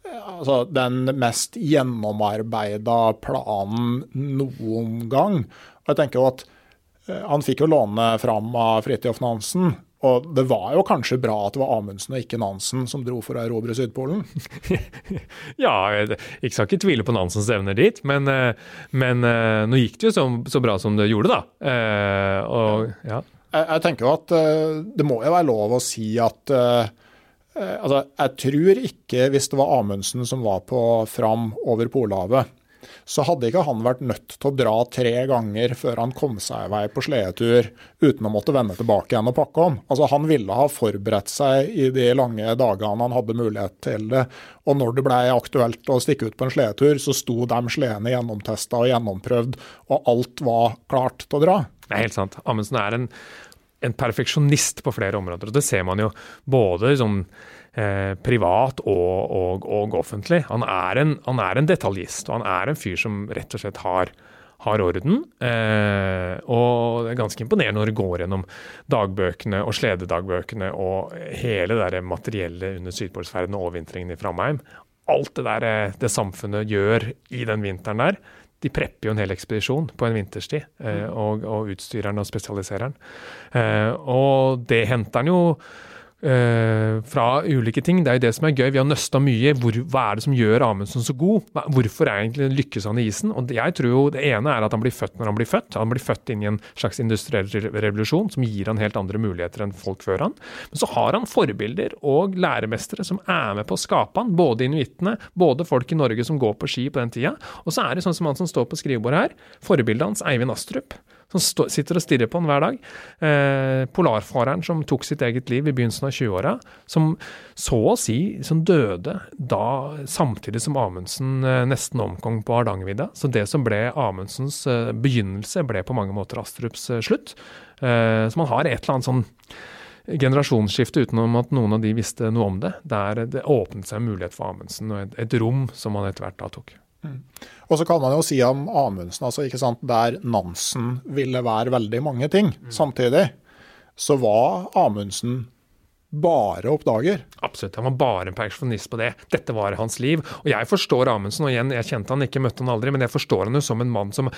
Speaker 1: altså, den mest gjennomarbeida planen noen gang. Og jeg tenker jo at eh, Han fikk jo låne fram av Fridtjof Nansen, og det var jo kanskje bra at det var Amundsen og ikke Nansen som dro for å erobre Sydpolen?
Speaker 2: ja, jeg skal ikke tvile på Nansens evner dit, men, eh, men eh, nå gikk det jo så, så, bra som det gjorde, da. Eh, og, ja.
Speaker 1: jeg, jeg, tenker jo at det må jo være lov å si at altså, jeg tror ikke, hvis det var Amundsen som var på Fram over Polhavet, så hadde ikke han vært nødt til å dra tre ganger før han kom seg i vei på sledetur uten å måtte vende tilbake igjen og pakke om. Altså Han ville ha forberedt seg i de lange dagene han hadde mulighet til det. Og når det ble aktuelt å stikke ut på en sledetur, så sto de sledene gjennomtesta og gjennomprøvd, og alt var klart til å dra.
Speaker 2: Det er helt sant. Amundsen er en, en perfeksjonist på flere områder. og Det ser man jo både sånn eh, privat og, og, og, offentlig. Han er, en, han er, en, detaljist, og han er en fyr som rett og slett har, har orden. Eh, og det er ganske imponerende når du går gjennom dagbøkene og slededagbøkene og hele det materiellet under sydpolsferden og overvintringen i Framheim. Alt det der eh, det samfunnet gjør i den vinteren der, de prepper jo en hel ekspedisjon på en vinterstid, eh, og, og utstyrer den og spesialiserer den. Eh, og det henter han jo fra ulike ting. Det er jo det som er gøy. Vi har nøsta mye. Hvor, hva er det som gjør Amundsen så god? Hvorfor er egentlig lykkes han i isen? Og jeg tror jo Det ene er at han blir født når han blir født. Han blir født inn i en slags industriell revolusjon som gir han helt andre muligheter enn folk før han. Men så har han forbilder og læremestere som er med på å skape han. Både inuittene, både folk i Norge som går på ski på den tida. Og så er det sånn som han som står på skrivebordet her, forbildet hans, Eivind Astrup som sitter og stirrer på han hver dag. Eh, polarfareren som tok sitt eget liv i begynnelsen av 20-åra, som så å si som døde da samtidig som Amundsen eh, nesten omkom på Hardangervidda. Så det som ble Amundsens eh, begynnelse, ble på mange måter Astrups eh, slutt. Eh, så man har et eller annet sånn generasjonsskifte utenom at noen av de visste noe om det. Der det åpnet seg en mulighet for Amundsen, og et, et rom som han etter hvert da tok. Mm.
Speaker 1: Og så kan man jo si om Amundsen, altså, ikke sant, der Nansen ville være veldig mange ting mm. samtidig, så var Amundsen bare oppdager.
Speaker 2: Absolutt, han var bare en pensjonist på det. Dette var hans liv. Og jeg forstår Amundsen, og igjen, jeg kjente han ikke, møtte han aldri, men jeg forstår han jo som en mann som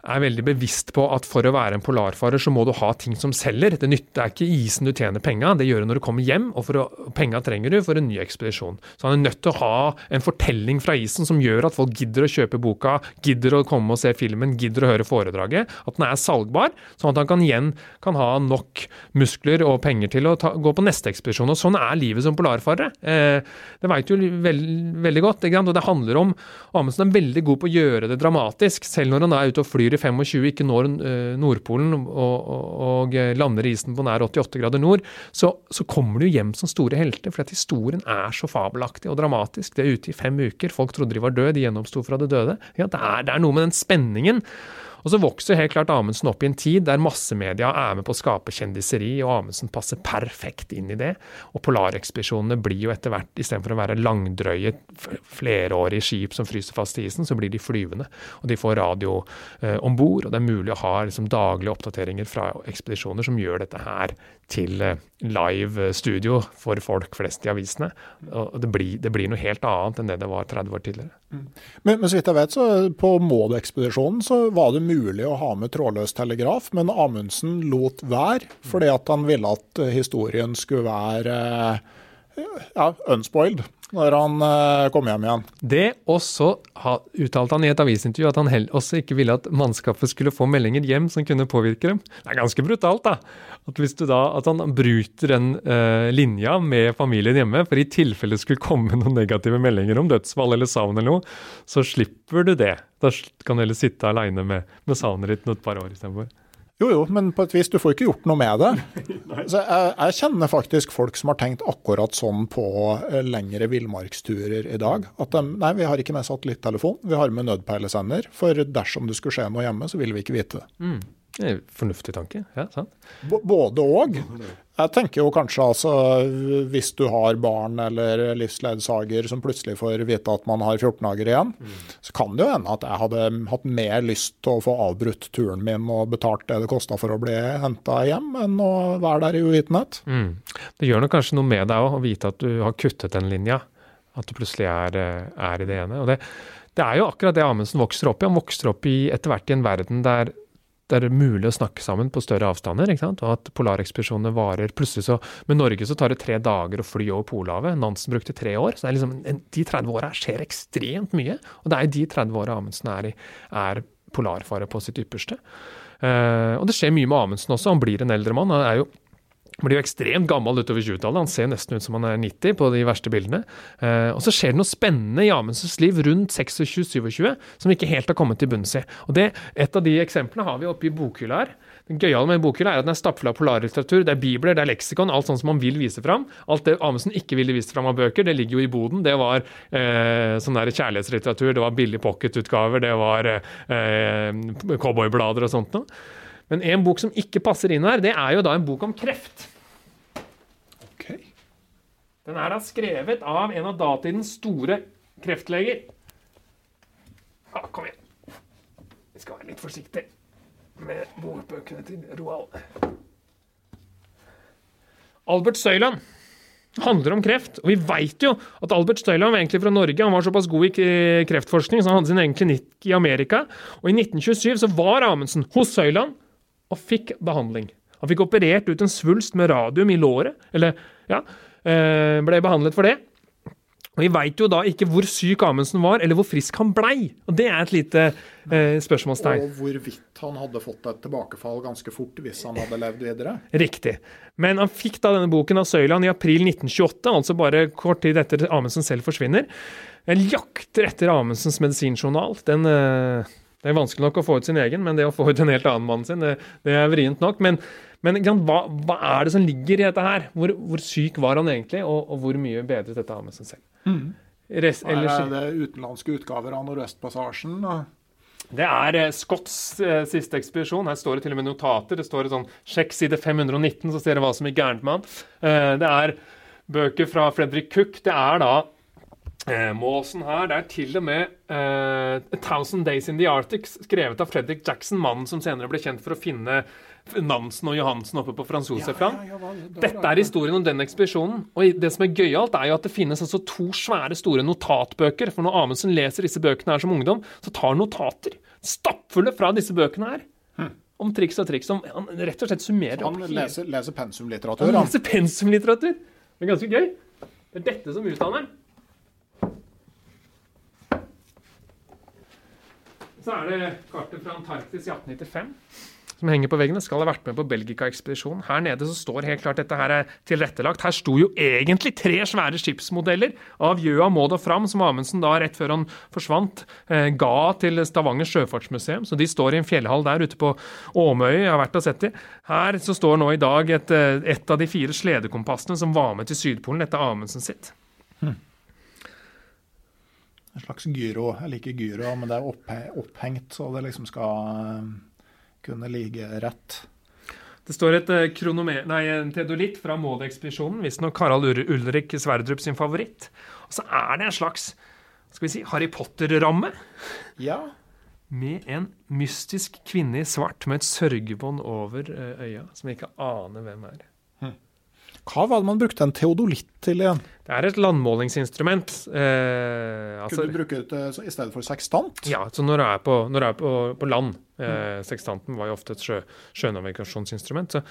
Speaker 2: er veldig bevisst på at for å være en polarfarer, så må du ha ting som selger. Det, nytter, er ikke isen du tjener penga, det gjør du når du kommer hjem, og å, penga trenger du for en ny ekspedisjon. Så han er nødt til å ha en fortelling fra isen som gjør at folk gidder å kjøpe boka, gidder å komme og se filmen, gidder å høre foredraget. At den er salgbar, sånn at han kan igjen kan ha nok muskler og penger til å ta, gå på neste ekspedisjon. Og sånn er livet som polarfarere. Eh, det veit du veld, veldig godt, og det handler om Amundsen er veldig god på å gjøre det dramatisk, selv når han er ute og flyr flyr i 25, ikke når eh, Nordpolen og, og, og lander isen på nær 88 grader nord, så, så kommer du hjem som store helter. For at historien er så fabelaktig og dramatisk. De er ute i fem uker. Folk trodde de var døde, de gjennomsto fra det døde. Ja, det, er, det er noe med den spenningen. Og så vokser helt klart Amundsen opp i en tid der massemedia er med på å skape kjendiseri, og Amundsen passer perfekt inn i det. Og polarekspedisjonene blir jo etter hvert, istedenfor å være langdrøye, flerårige skip som fryser fast i isen, så blir de flyvende. Og de får radio eh, om bord, og det er mulig å ha liksom, daglige oppdateringer fra ekspedisjoner som gjør dette her til eh, live studio for folk flest i avisene. Og det blir, det blir, noe helt annet enn det det var 30 år tidligere. Mm.
Speaker 1: Men, men, så vidt jeg vet, så på Maud-ekspedisjonen så var det mulig å ha med trådløs telegraf, men Amundsen lot være fordi at han ville at historien skulle være ja, unspoiled når han uh, kom hjem igjen.
Speaker 2: Det også uttalte han i et avisintervju at han også ikke ville at mannskapet skulle få meldinger hjem som kunne påvirke dem. Det er ganske brutalt, da. At, hvis du da, at han bryter den uh, linja med familien hjemme, for i tilfelle det skulle komme noen negative meldinger om dødsfall eller savn eller noe, så slipper du det. Da kan du heller sitte aleine med, med savnet ditt noen par år istedenfor.
Speaker 1: Jo jo, men på et vis, du får ikke gjort noe med det. Så jeg, jeg, kjenner faktisk folk som har tenkt akkurat sånn på eh, lengre villmarksturer i dag. At de, nei, vi har ikke med satellittelefon, vi har med nødpeilesender. For dersom det skulle skje noe hjemme, så vil vi ikke vite det. Mm.
Speaker 2: Fornuftig tanke. ja, sant?
Speaker 1: B både òg. Jeg tenker jo kanskje altså hvis du har barn eller livsledsager som plutselig får vite at man har 14 dager igjen, mm. så kan det jo hende at jeg hadde hatt mer lyst til å få avbrutt turen min og betalt det det kosta for å bli henta hjem, enn å være der i uvitenhet. Mm.
Speaker 2: Det gjør nok kanskje noe med deg òg å vite at du har kuttet den linja. At du plutselig er, er i det ene. Og det, det er jo akkurat det Amundsen vokser opp i. Han vokser opp i etter hvert i en verden der det er mulig å snakke sammen på større avstander. ikke sant? Og at polarekspedisjonene varer plutselig så, Med Norge så tar det tre dager å fly over Polhavet. Nansen brukte tre år. så liksom, De 30 åra skjer ekstremt mye. Og det er de 30 åra Amundsen er i, er polarfare på sitt ypperste. Uh, og det skjer mye med Amundsen også. Han blir en eldre mann. Han er jo blir jo ekstremt gammel utover 20-tallet. Han ser nesten ut som han er 90 på de verste bildene. Eh, og så skjer det noe spennende i Amundsens liv rundt 26-27 som ikke helt har kommet til bunns i. Og det, Et av de eksemplene har vi oppe i bokhylla her. Det gøyale med bokhylla er at den er stappfull av polarlitteratur. Det er bibler, det er leksikon, alt sånt som man vil vise fram. Alt det Amundsen ikke ville vise fram av bøker, det ligger jo i boden. Det var eh, sånn der kjærlighetslitteratur, det var billig pocketutgaver, det var eh, cowboyblader og sånt noe. Men en bok som ikke passer inn her, det er jo da en bok om kreft.
Speaker 1: Okay.
Speaker 2: Den er da skrevet av en av datidens store kreftleger. Ja, kom igjen. Vi skal være litt forsiktige med bokbøkene til Roald. Albert Søyland handler om kreft. Og vi veit jo at Albert Støyland var egentlig fra Norge. Han var såpass god i kreftforskning så han hadde sin egen klinikk i Amerika. Og i 1927 så var Amundsen hos Søyland og fikk behandling. Han fikk operert ut en svulst med radium i låret, eller ja, eh, ble behandlet for det. Og Vi veit jo da ikke hvor syk Amundsen var, eller hvor frisk han blei. Og Det er et lite eh, spørsmålstegn.
Speaker 1: Og hvorvidt han hadde fått et tilbakefall ganske fort hvis han hadde levd videre.
Speaker 2: Riktig. Men han fikk da denne boken av Søyland i april 1928, altså bare kort tid etter Amundsen selv forsvinner. Jeg jakter etter Amundsens medisinjournal. Den eh, det er vanskelig nok å få ut sin egen, men det å få ut en helt annen mann sin, det, det er vrient nok. Men, men hva, hva, er det som ligger i dette her? Hvor, hvor syk var han egentlig, og, og, hvor mye bedret dette av med seg selv? Mm.
Speaker 1: Rest, ellers, er det utenlandske utgaver av Nordøstpassasjen?
Speaker 2: Det er eh, Scotts eh, siste ekspedisjon. Her står det til og med notater. Det står et sånn Sjekk side 519, så ser dere hva som er gærent med han. Eh, det er bøker fra Fredrik Cook. Det er da Eh, Måsen her, det er til og med eh, Thousand Days in the Arctic', skrevet av Fredrik Jackson, mannen som senere ble kjent for å finne Nansen og Johansen oppe på Frans Josef-land. Ja, ja, ja, Dette er historien om den ekspedisjonen. Og det som er gøyalt, er jo at det finnes altså to svære, store notatbøker. For når Amundsen leser disse bøkene her som ungdom, så tar han notater. Stappfulle fra disse bøkene her. Hm. Om triks og triks. Som han rett og slett summerer
Speaker 1: opp. Han leser, leser pensumlitteratur?
Speaker 2: Han leser pensumlitteratur. Det er ganske gøy. Det er dette som utdanner. Så er det kartet fra Antarktis i 1895. som henger på veggene, skal ha vært med på Belgica-ekspedisjonen. Her nede så står helt klart dette her er tilrettelagt. Her sto jo egentlig tre svære skipsmodeller av Gjøa, Maud og Fram, som Amundsen da rett før han forsvant, eh, ga til Stavanger sjøfartsmuseum. Så de står i en fjellhall der ute på Åmøy. Jeg har vært og sett de. Her så står nå i dag et, eh, et av de fire sledekompassene som var med til Sydpolen. Dette er Amundsen sitt.
Speaker 1: En slags gyro. Jeg liker gyro, men det er opphe opphengt, så det liksom skal eh, kunne ligge rett.
Speaker 2: Det står et eh, kronomer, nei, en teodolitt fra Maud-ekspedisjonen, visstnok Harald Ulrik Sverdrup sin favoritt. Og så er det en slags skal vi si, Harry Potter-ramme
Speaker 1: Ja.
Speaker 2: med en mystisk kvinne i svart med et sørgebånd over eh, øya, som jeg ikke aner hvem er.
Speaker 1: Hva var det man brukte en teodolitt til igjen?
Speaker 2: Det er et landmålingsinstrument. Eh, altså,
Speaker 1: Kunne du bruke det i stedet for sekstant?
Speaker 2: Ja, så når du er på, når du er på, på land eh, Sekstanten var jo ofte et sjø, sjønavigasjonsinstrument. Så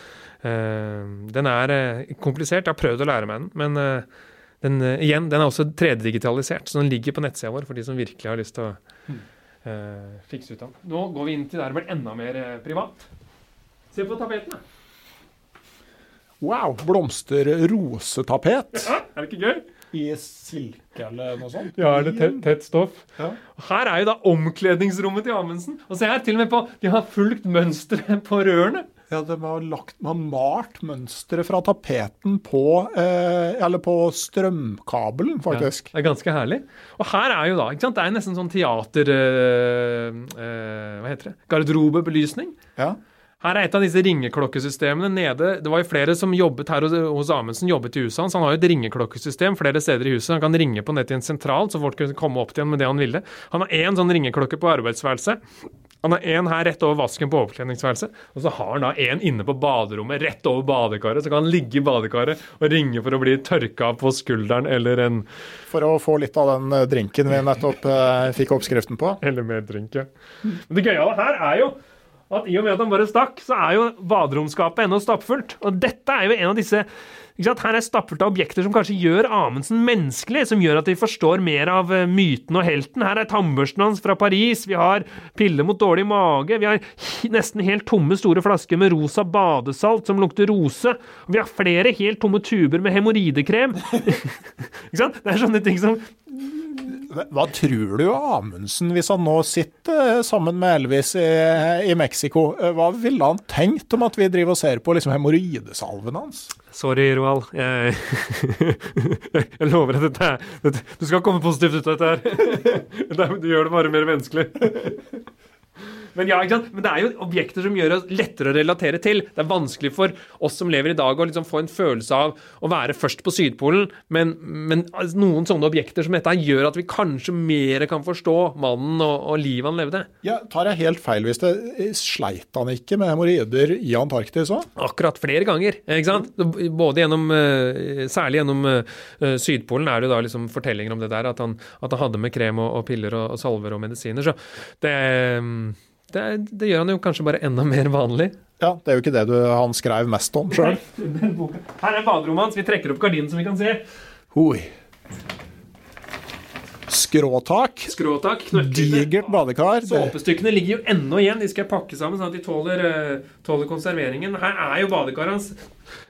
Speaker 2: eh, den er eh, komplisert. Jeg har prøvd å lære meg den, men eh, den, eh, igjen, den er også 3D-digitalisert, så den ligger på nettsida vår for de som virkelig har lyst til å eh, fikse ut den. Nå går vi inn til der det blir enda mer privat. Se på tapetene.
Speaker 1: Wow! Blomster-rosetapet
Speaker 2: Ja, er det ikke gøy?
Speaker 1: i silke eller noe sånt.
Speaker 2: Ja, er det tett, tett stoff?
Speaker 1: Ja.
Speaker 2: Her er jo da omkledningsrommet til Amundsen. Og se her, til og med på De har fulgt mønsteret på rørene.
Speaker 1: Ja, de har, lagt, Man malt mønsteret fra tapeten på, eh, eller på strømkabelen, faktisk.
Speaker 2: Ja, det er ganske herlig. Og her er jo da ikke sant, Det er nesten sånn teater... eh, eh, hva heter det? Garderobebelysning.
Speaker 1: Ja.
Speaker 2: Her er et av disse ringeklokkesystemene nede. Det var jo flere som jobbet her hos- hos Amundsen, jobbet i huset hans. Han har jo et ringeklokkesystem flere steder i huset. Han kan ringe på nettet i en sentral, så folk kan komme opp til ham med det han ville. Han har én sånn ringeklokke på arbeidsværelset. Han har én her rett over vasken på overkledningsværelset. Og så har han da én inne på baderommet, rett over badekaret. Så kan han ligge i badekaret og ringe for å bli tørka på skulderen eller en
Speaker 1: For å få litt av den eh, drinken vi nettopp eh, fikk oppskriften på.
Speaker 2: Eller mer drink, ja. Men det gøyale her er jo at i og med at han bare stakk, så er jo baderomsskapet ennå stappfullt. Og dette er jo en av disse? Her er stappfullt av objekter som kanskje gjør Amundsen menneskelig, som gjør at vi forstår mer av eh, myten og helten. Her er tannbørsten hans fra Paris, vi har piller mot dårlig mage, vi har nesten helt tomme store flasker med rosa badesalt som lukter rose, og vi har flere helt tomme tuber med hemoroidekrem. ikke sant? Det er sånne ting som
Speaker 1: Hva tror du Amundsen, hvis han nå sitter eh, sammen med Elvis i, i Mexico, eh, hva ville han tenkt om at vi driver og ser på liksom hemoroidesalven hans?
Speaker 2: Sorry, Roald. Jeg, jeg lover at dette er Du skal komme positivt ut av dette her. Er- Du gjør det bare mer menneskelig. Men ja? Men det er jo objekter som gjør oss lettere å relatere til. Det er vanskelig for oss som lever i dag å liksom få en følelse av å være først på Sydpolen, men, men altså, noen sånne objekter som dette gjør at vi kanskje mer kan forstå mannen og, og livet han levde.
Speaker 1: Ja, Tar jeg helt feil hvis det eh, sleit han ikke med hemoroider i Antarktis òg?
Speaker 2: Akkurat flere ganger. ikke sant? Både gjennom, eh, Særlig gjennom eh, Sydpolen er det da liksom fortellinger om det der, at han, at han hadde med krem og, og piller og, og salver og medisiner. Så det, det, det gjør han jo kanskje bare enda mer vanlig.
Speaker 1: Ja, det er jo ikke det du, han skrev mest om sjøl.
Speaker 2: Her er baderommet hans. Vi trekker opp gardinen som vi kan se.
Speaker 1: Oi. Skråtak.
Speaker 2: Skråtak.
Speaker 1: Digert badekar.
Speaker 2: Såpestykkene ligger jo ennå igjen. De skal jeg pakke sammen sånn at de tåler, eh, tåler konserveringen. Her er jo badekaret hans.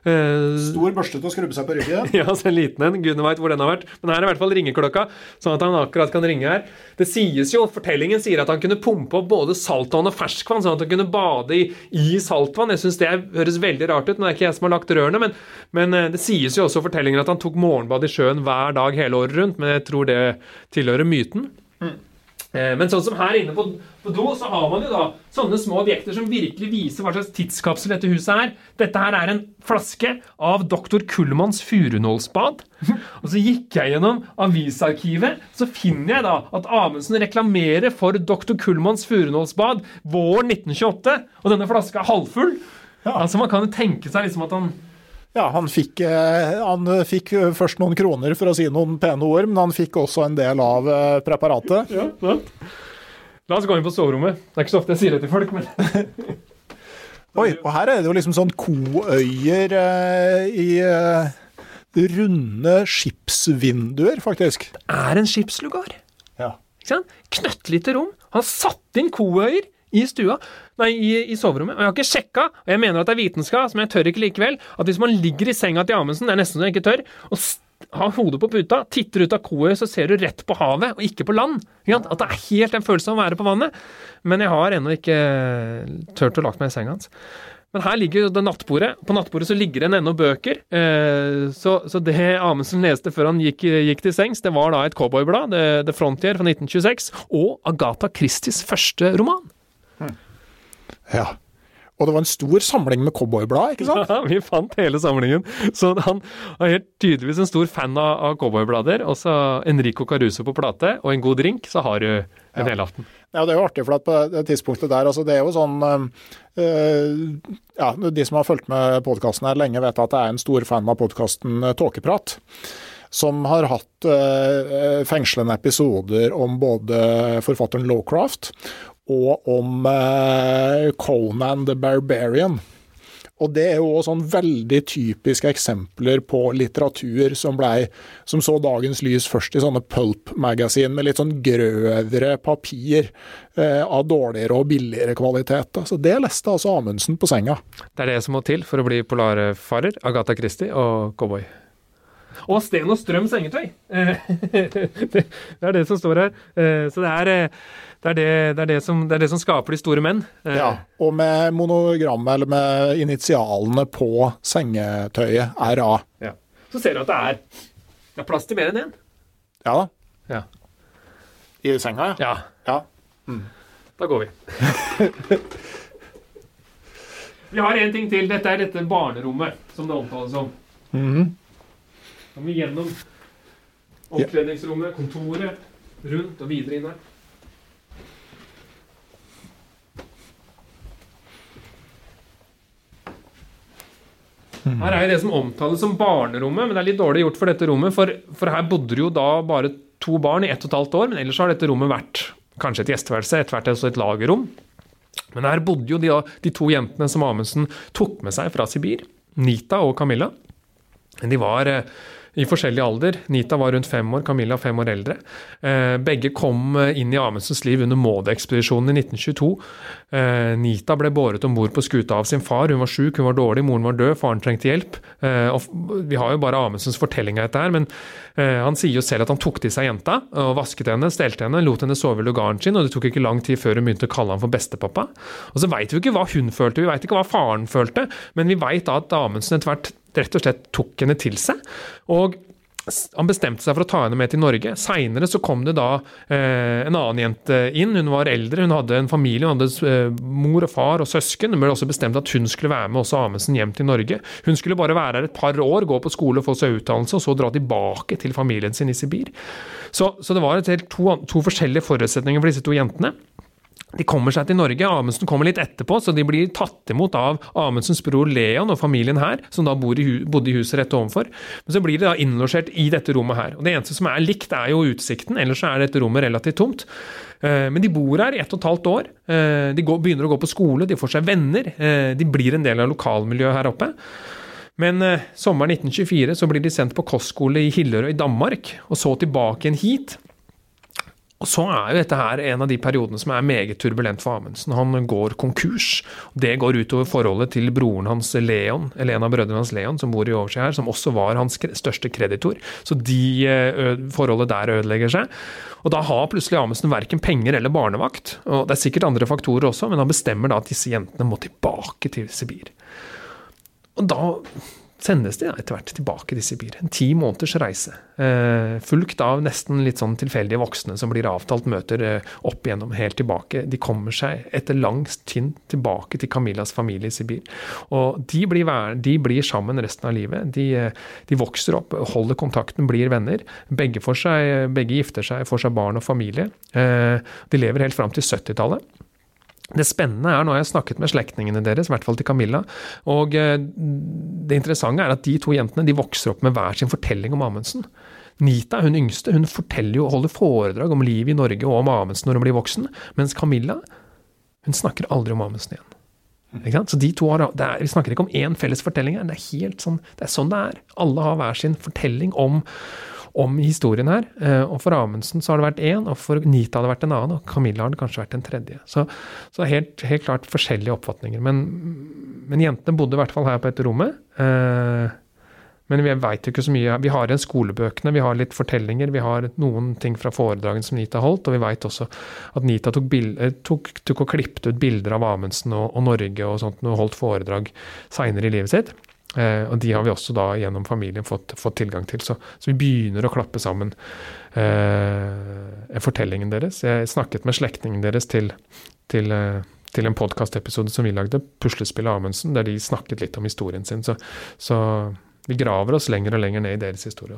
Speaker 2: Eh,
Speaker 1: stor børste til å skrubbe seg på ryggen.
Speaker 2: Ja, så en liten en. Gudene veit hvor den har vært. Men her er i hvert fall ringeklokka, sånn at han akkurat kan ringe her. Det sies jo, Fortellingen sier at han kunne pumpe opp både saltvann og ferskvann, sånn at han kunne bade i, i saltvann. Jeg syns det høres veldig rart ut, men det er ikke jeg som har lagt rørene. Men, men eh, det sies jo også i fortellingen at han tok morgenbad i sjøen hver dag hele året rundt, men jeg tror det tilhører myten. Eh, Men sånn som her inne på, på do, så har man jo da sånne små objekter som virkelig viser hva slags tidskapsel dette huset er. Dette her er en flaske av dr. Kullmanns furunålsbad. Og så gikk jeg gjennom avisarkivet, så finner jeg da at Amundsen reklamerer for dr. Kullmanns furunålsbad våren 1928, og denne flaska er halvfull.
Speaker 1: Ja.
Speaker 2: Altså Man kan jo tenke seg liksom at han
Speaker 1: Ja, han fikk, eh, han fikk eh, først noen kroner for å si noen pene ord, men han fikk også en del av eh, preparatet.
Speaker 2: ja, sant? La oss gå inn på soverommet. Det er ikke så ofte jeg sier det til folk, men
Speaker 1: Oi, og her er det jo liksom sånn koøyer eh, i eh, runde skipsvinduer, faktisk.
Speaker 2: Det er en skipslugar.
Speaker 1: Ja.
Speaker 2: Ikke sant? Knøttlite rom. Han satte inn koøyer i stua, nei, i, i soverommet. Og jeg har ikke sjekka, og jeg mener at det er vitenskap, men jeg tør ikke likevel, at hvis man ligger i senga til Amundsen, det er nesten så jeg ikke tør, og har hodet på puta, titter ut av koet, så ser du rett på havet, og ikke på land. At det er helt en følelse av å være på vannet. Men jeg har ennå ikke turt å lagt meg i senga hans. Men her ligger det nattbordet. På nattbordet så ligger det ennå bøker. Eh, så, så, det Amundsen leste før han gikk, gikk til sengs, det var da et cowboyblad, The Frontier fra 1926, og Agatha Christies første roman.
Speaker 1: Ja. Og det var en stor samling med cowboyblad, ikke sant?
Speaker 2: Ja, vi fant hele samlingen. Så han er helt tydeligvis en stor fan av, av cowboyblader. Og så Enrico Caruso på plate og en god drink, så har du en ja. helaften.
Speaker 1: Ja, det er jo artig, for at på det tidspunktet der, altså det er jo sånn øh, Ja, de som har fulgt med podkasten her lenge, vet at jeg er en stor fan av podkasten Tåkeprat som har hatt uh, fengslende episoder om både forfatteren Lowcraft og om eh, Conan the Barbarian. Og det er jo også sånn veldig typiske eksempler på litteratur som, ble, som så dagens lys først i sånne pulp-magasin med litt sånn grøvere papir eh, av dårligere og billigere kvalitet. Så det leste altså Amundsen på senga.
Speaker 2: Det er det som må til for å bli polarfarer. Agatha Christie og cowboy. Og Sten og Strøm sengetøy! det er det som står her. Eh, så det er eh, det er det, det, er det, som, det er det, som, skaper de store menn.
Speaker 1: Eh, ja, og med monogrammet, eller med initialene på sengetøyet, RA.
Speaker 2: Ja. Så ser du at det er, det er plass til mer enn én.
Speaker 1: Ja da.
Speaker 2: Ja.
Speaker 1: I senga,
Speaker 2: ja.
Speaker 1: ja. Mm.
Speaker 2: Da går vi. vi har én ting til. Dette er dette barnerommet, som det omtales som.
Speaker 1: Mm -hmm.
Speaker 2: Så vi gjennom omkledningsrommet, kontoret, rundt og videre inn her. Her er jo det som omtales som barnerommet, men det er litt dårlig gjort for dette rommet. For, for her bodde det jo da bare to barn i ett og et halvt år, men ellers har dette rommet vært kanskje et gjesteværelse, etter hvert også et lagerrom. Men her bodde jo de, de to jentene som Amundsen tok med seg fra Sibir, Nita og Camilla. De var eh, i forskjellig alder. Nita var rundt fem år, Camilla fem år eldre. Eh, begge kom eh, inn i Amundsens liv under Maud-ekspedisjonen i 1922. Eh, Nita ble båret om bord på skuta av sin far. Hun var sjuk, hun var dårlig, moren var død, faren trengte hjelp. vi har jo bare Amundsens fortelling av dette her, men han sier jo selv at han tok til seg jenta og vasket henne, stelte henne, lot henne sove i lugaren sin, og det tok ikke lang tid før hun begynte å kalle ham for bestepappa. Og så veit vi ikke hva hun følte, vi veit ikke hva faren følte, men vi veit at Amundsen etter hvert rett og slett tok henne til seg. Og han bestemte seg for å ta henne med til Norge. Seinere så kom det da eh, en annen jente inn. Hun var eldre, hun hadde en familie, hun hadde eh, mor og far og søsken. Det ble også bestemt at hun skulle være med også Amundsen hjem til Norge. Hun skulle bare være her et par år, gå på skole, få seg utdannelse, og så dra tilbake til familien sin i Sibir. Så, så det var to, to forskjellige forutsetninger for disse to jentene. De kommer seg til Norge, Amundsen kommer litt etterpå, så de blir tatt imot av Amundsens bror Leon og familien her, som da bodde i huset rett overfor. Men så blir de da innlosjert i dette rommet her. Og Det eneste som er likt, er jo utsikten, ellers er dette rommet relativt tomt. Eh, men de bor her i ett og et halvt år. De de begynner å gå på skole, de får seg venner. Eh, de blir en del av lokalmiljøet her oppe. Men sommeren 1924 så blir de sendt på kostskole i Hillerøy i Danmark, og så tilbake igjen hit. Og så er jo dette her en av de periodene som er meget turbulent for Amundsen. Han går konkurs. Det går utover forholdet til broren hans Leon, eller en av brødrene hans Leon, som bor i Overskjær her, som også var hans største kreditor. Så de forholdet der ødelegger seg. Og da har plutselig Amundsen verken penger eller barnevakt. Og det er sikkert andre faktorer også, men han bestemmer da at disse jentene må tilbake til Sibir. Og da sendes de etter hvert tilbake til Sibir. En ti måneders reise. Eh, fulgt av nesten litt sånn tilfeldige voksne som blir avtalt møter eh, opp igjennom, helt tilbake. De kommer seg etter lang tid tilbake til Camillas familie i Sibir. Og de blir, de blir sammen resten av livet. De, eh, de, vokser opp, holder kontakten, blir venner. Begge, seg, begge gifter seg, får seg barn og familie. De lever helt fram til 70-tallet. Det spennende er, nå har jeg snakket med slektningene deres, i hvert fall til Camilla, og eh, det interessante er at de to jentene de vokser opp med hver sin fortelling om Amundsen. Nita, hun yngste, hun forteller jo og holder foredrag om livet i Norge og om Amundsen når hun blir voksen, mens Camilla hun snakker aldri om Amundsen igjen. Så de to har, er, Vi snakker ikke om én felles fortelling her, det er helt sånn det er sånn det er. Alle har hver sin fortelling om, om historien her. Eh, og for Amundsen så har det vært én, og for Nita har det vært en annen, og Camilla har det kanskje vært en tredje. Så, så helt, helt, klart forskjellige oppfatninger. Men, men, jentene bodde i hvert fall her på dette rommet. Eh, men vi veit jo ikke så mye. Vi har igjen skolebøkene, vi har litt fortellinger, vi har noen ting fra foredragene som Nita holdt, og vi veit også at Nita tok, bilder, tok, tok, og klippet ut bilder av Amundsen og, og Norge og sånt, og holdt foredrag seinere i livet sitt. Eh, og de har vi også da gjennom familien fått, fått tilgang til. Så, så, vi begynner å klappe sammen eh, fortellingen deres. Jeg snakket med slektningen deres til, til, eh, til en podkastepisode som vi lagde, 'Puslespillet Amundsen', der de snakket litt om historien sin. Så, så, vi graver oss lenger og lenger ned i deres historie.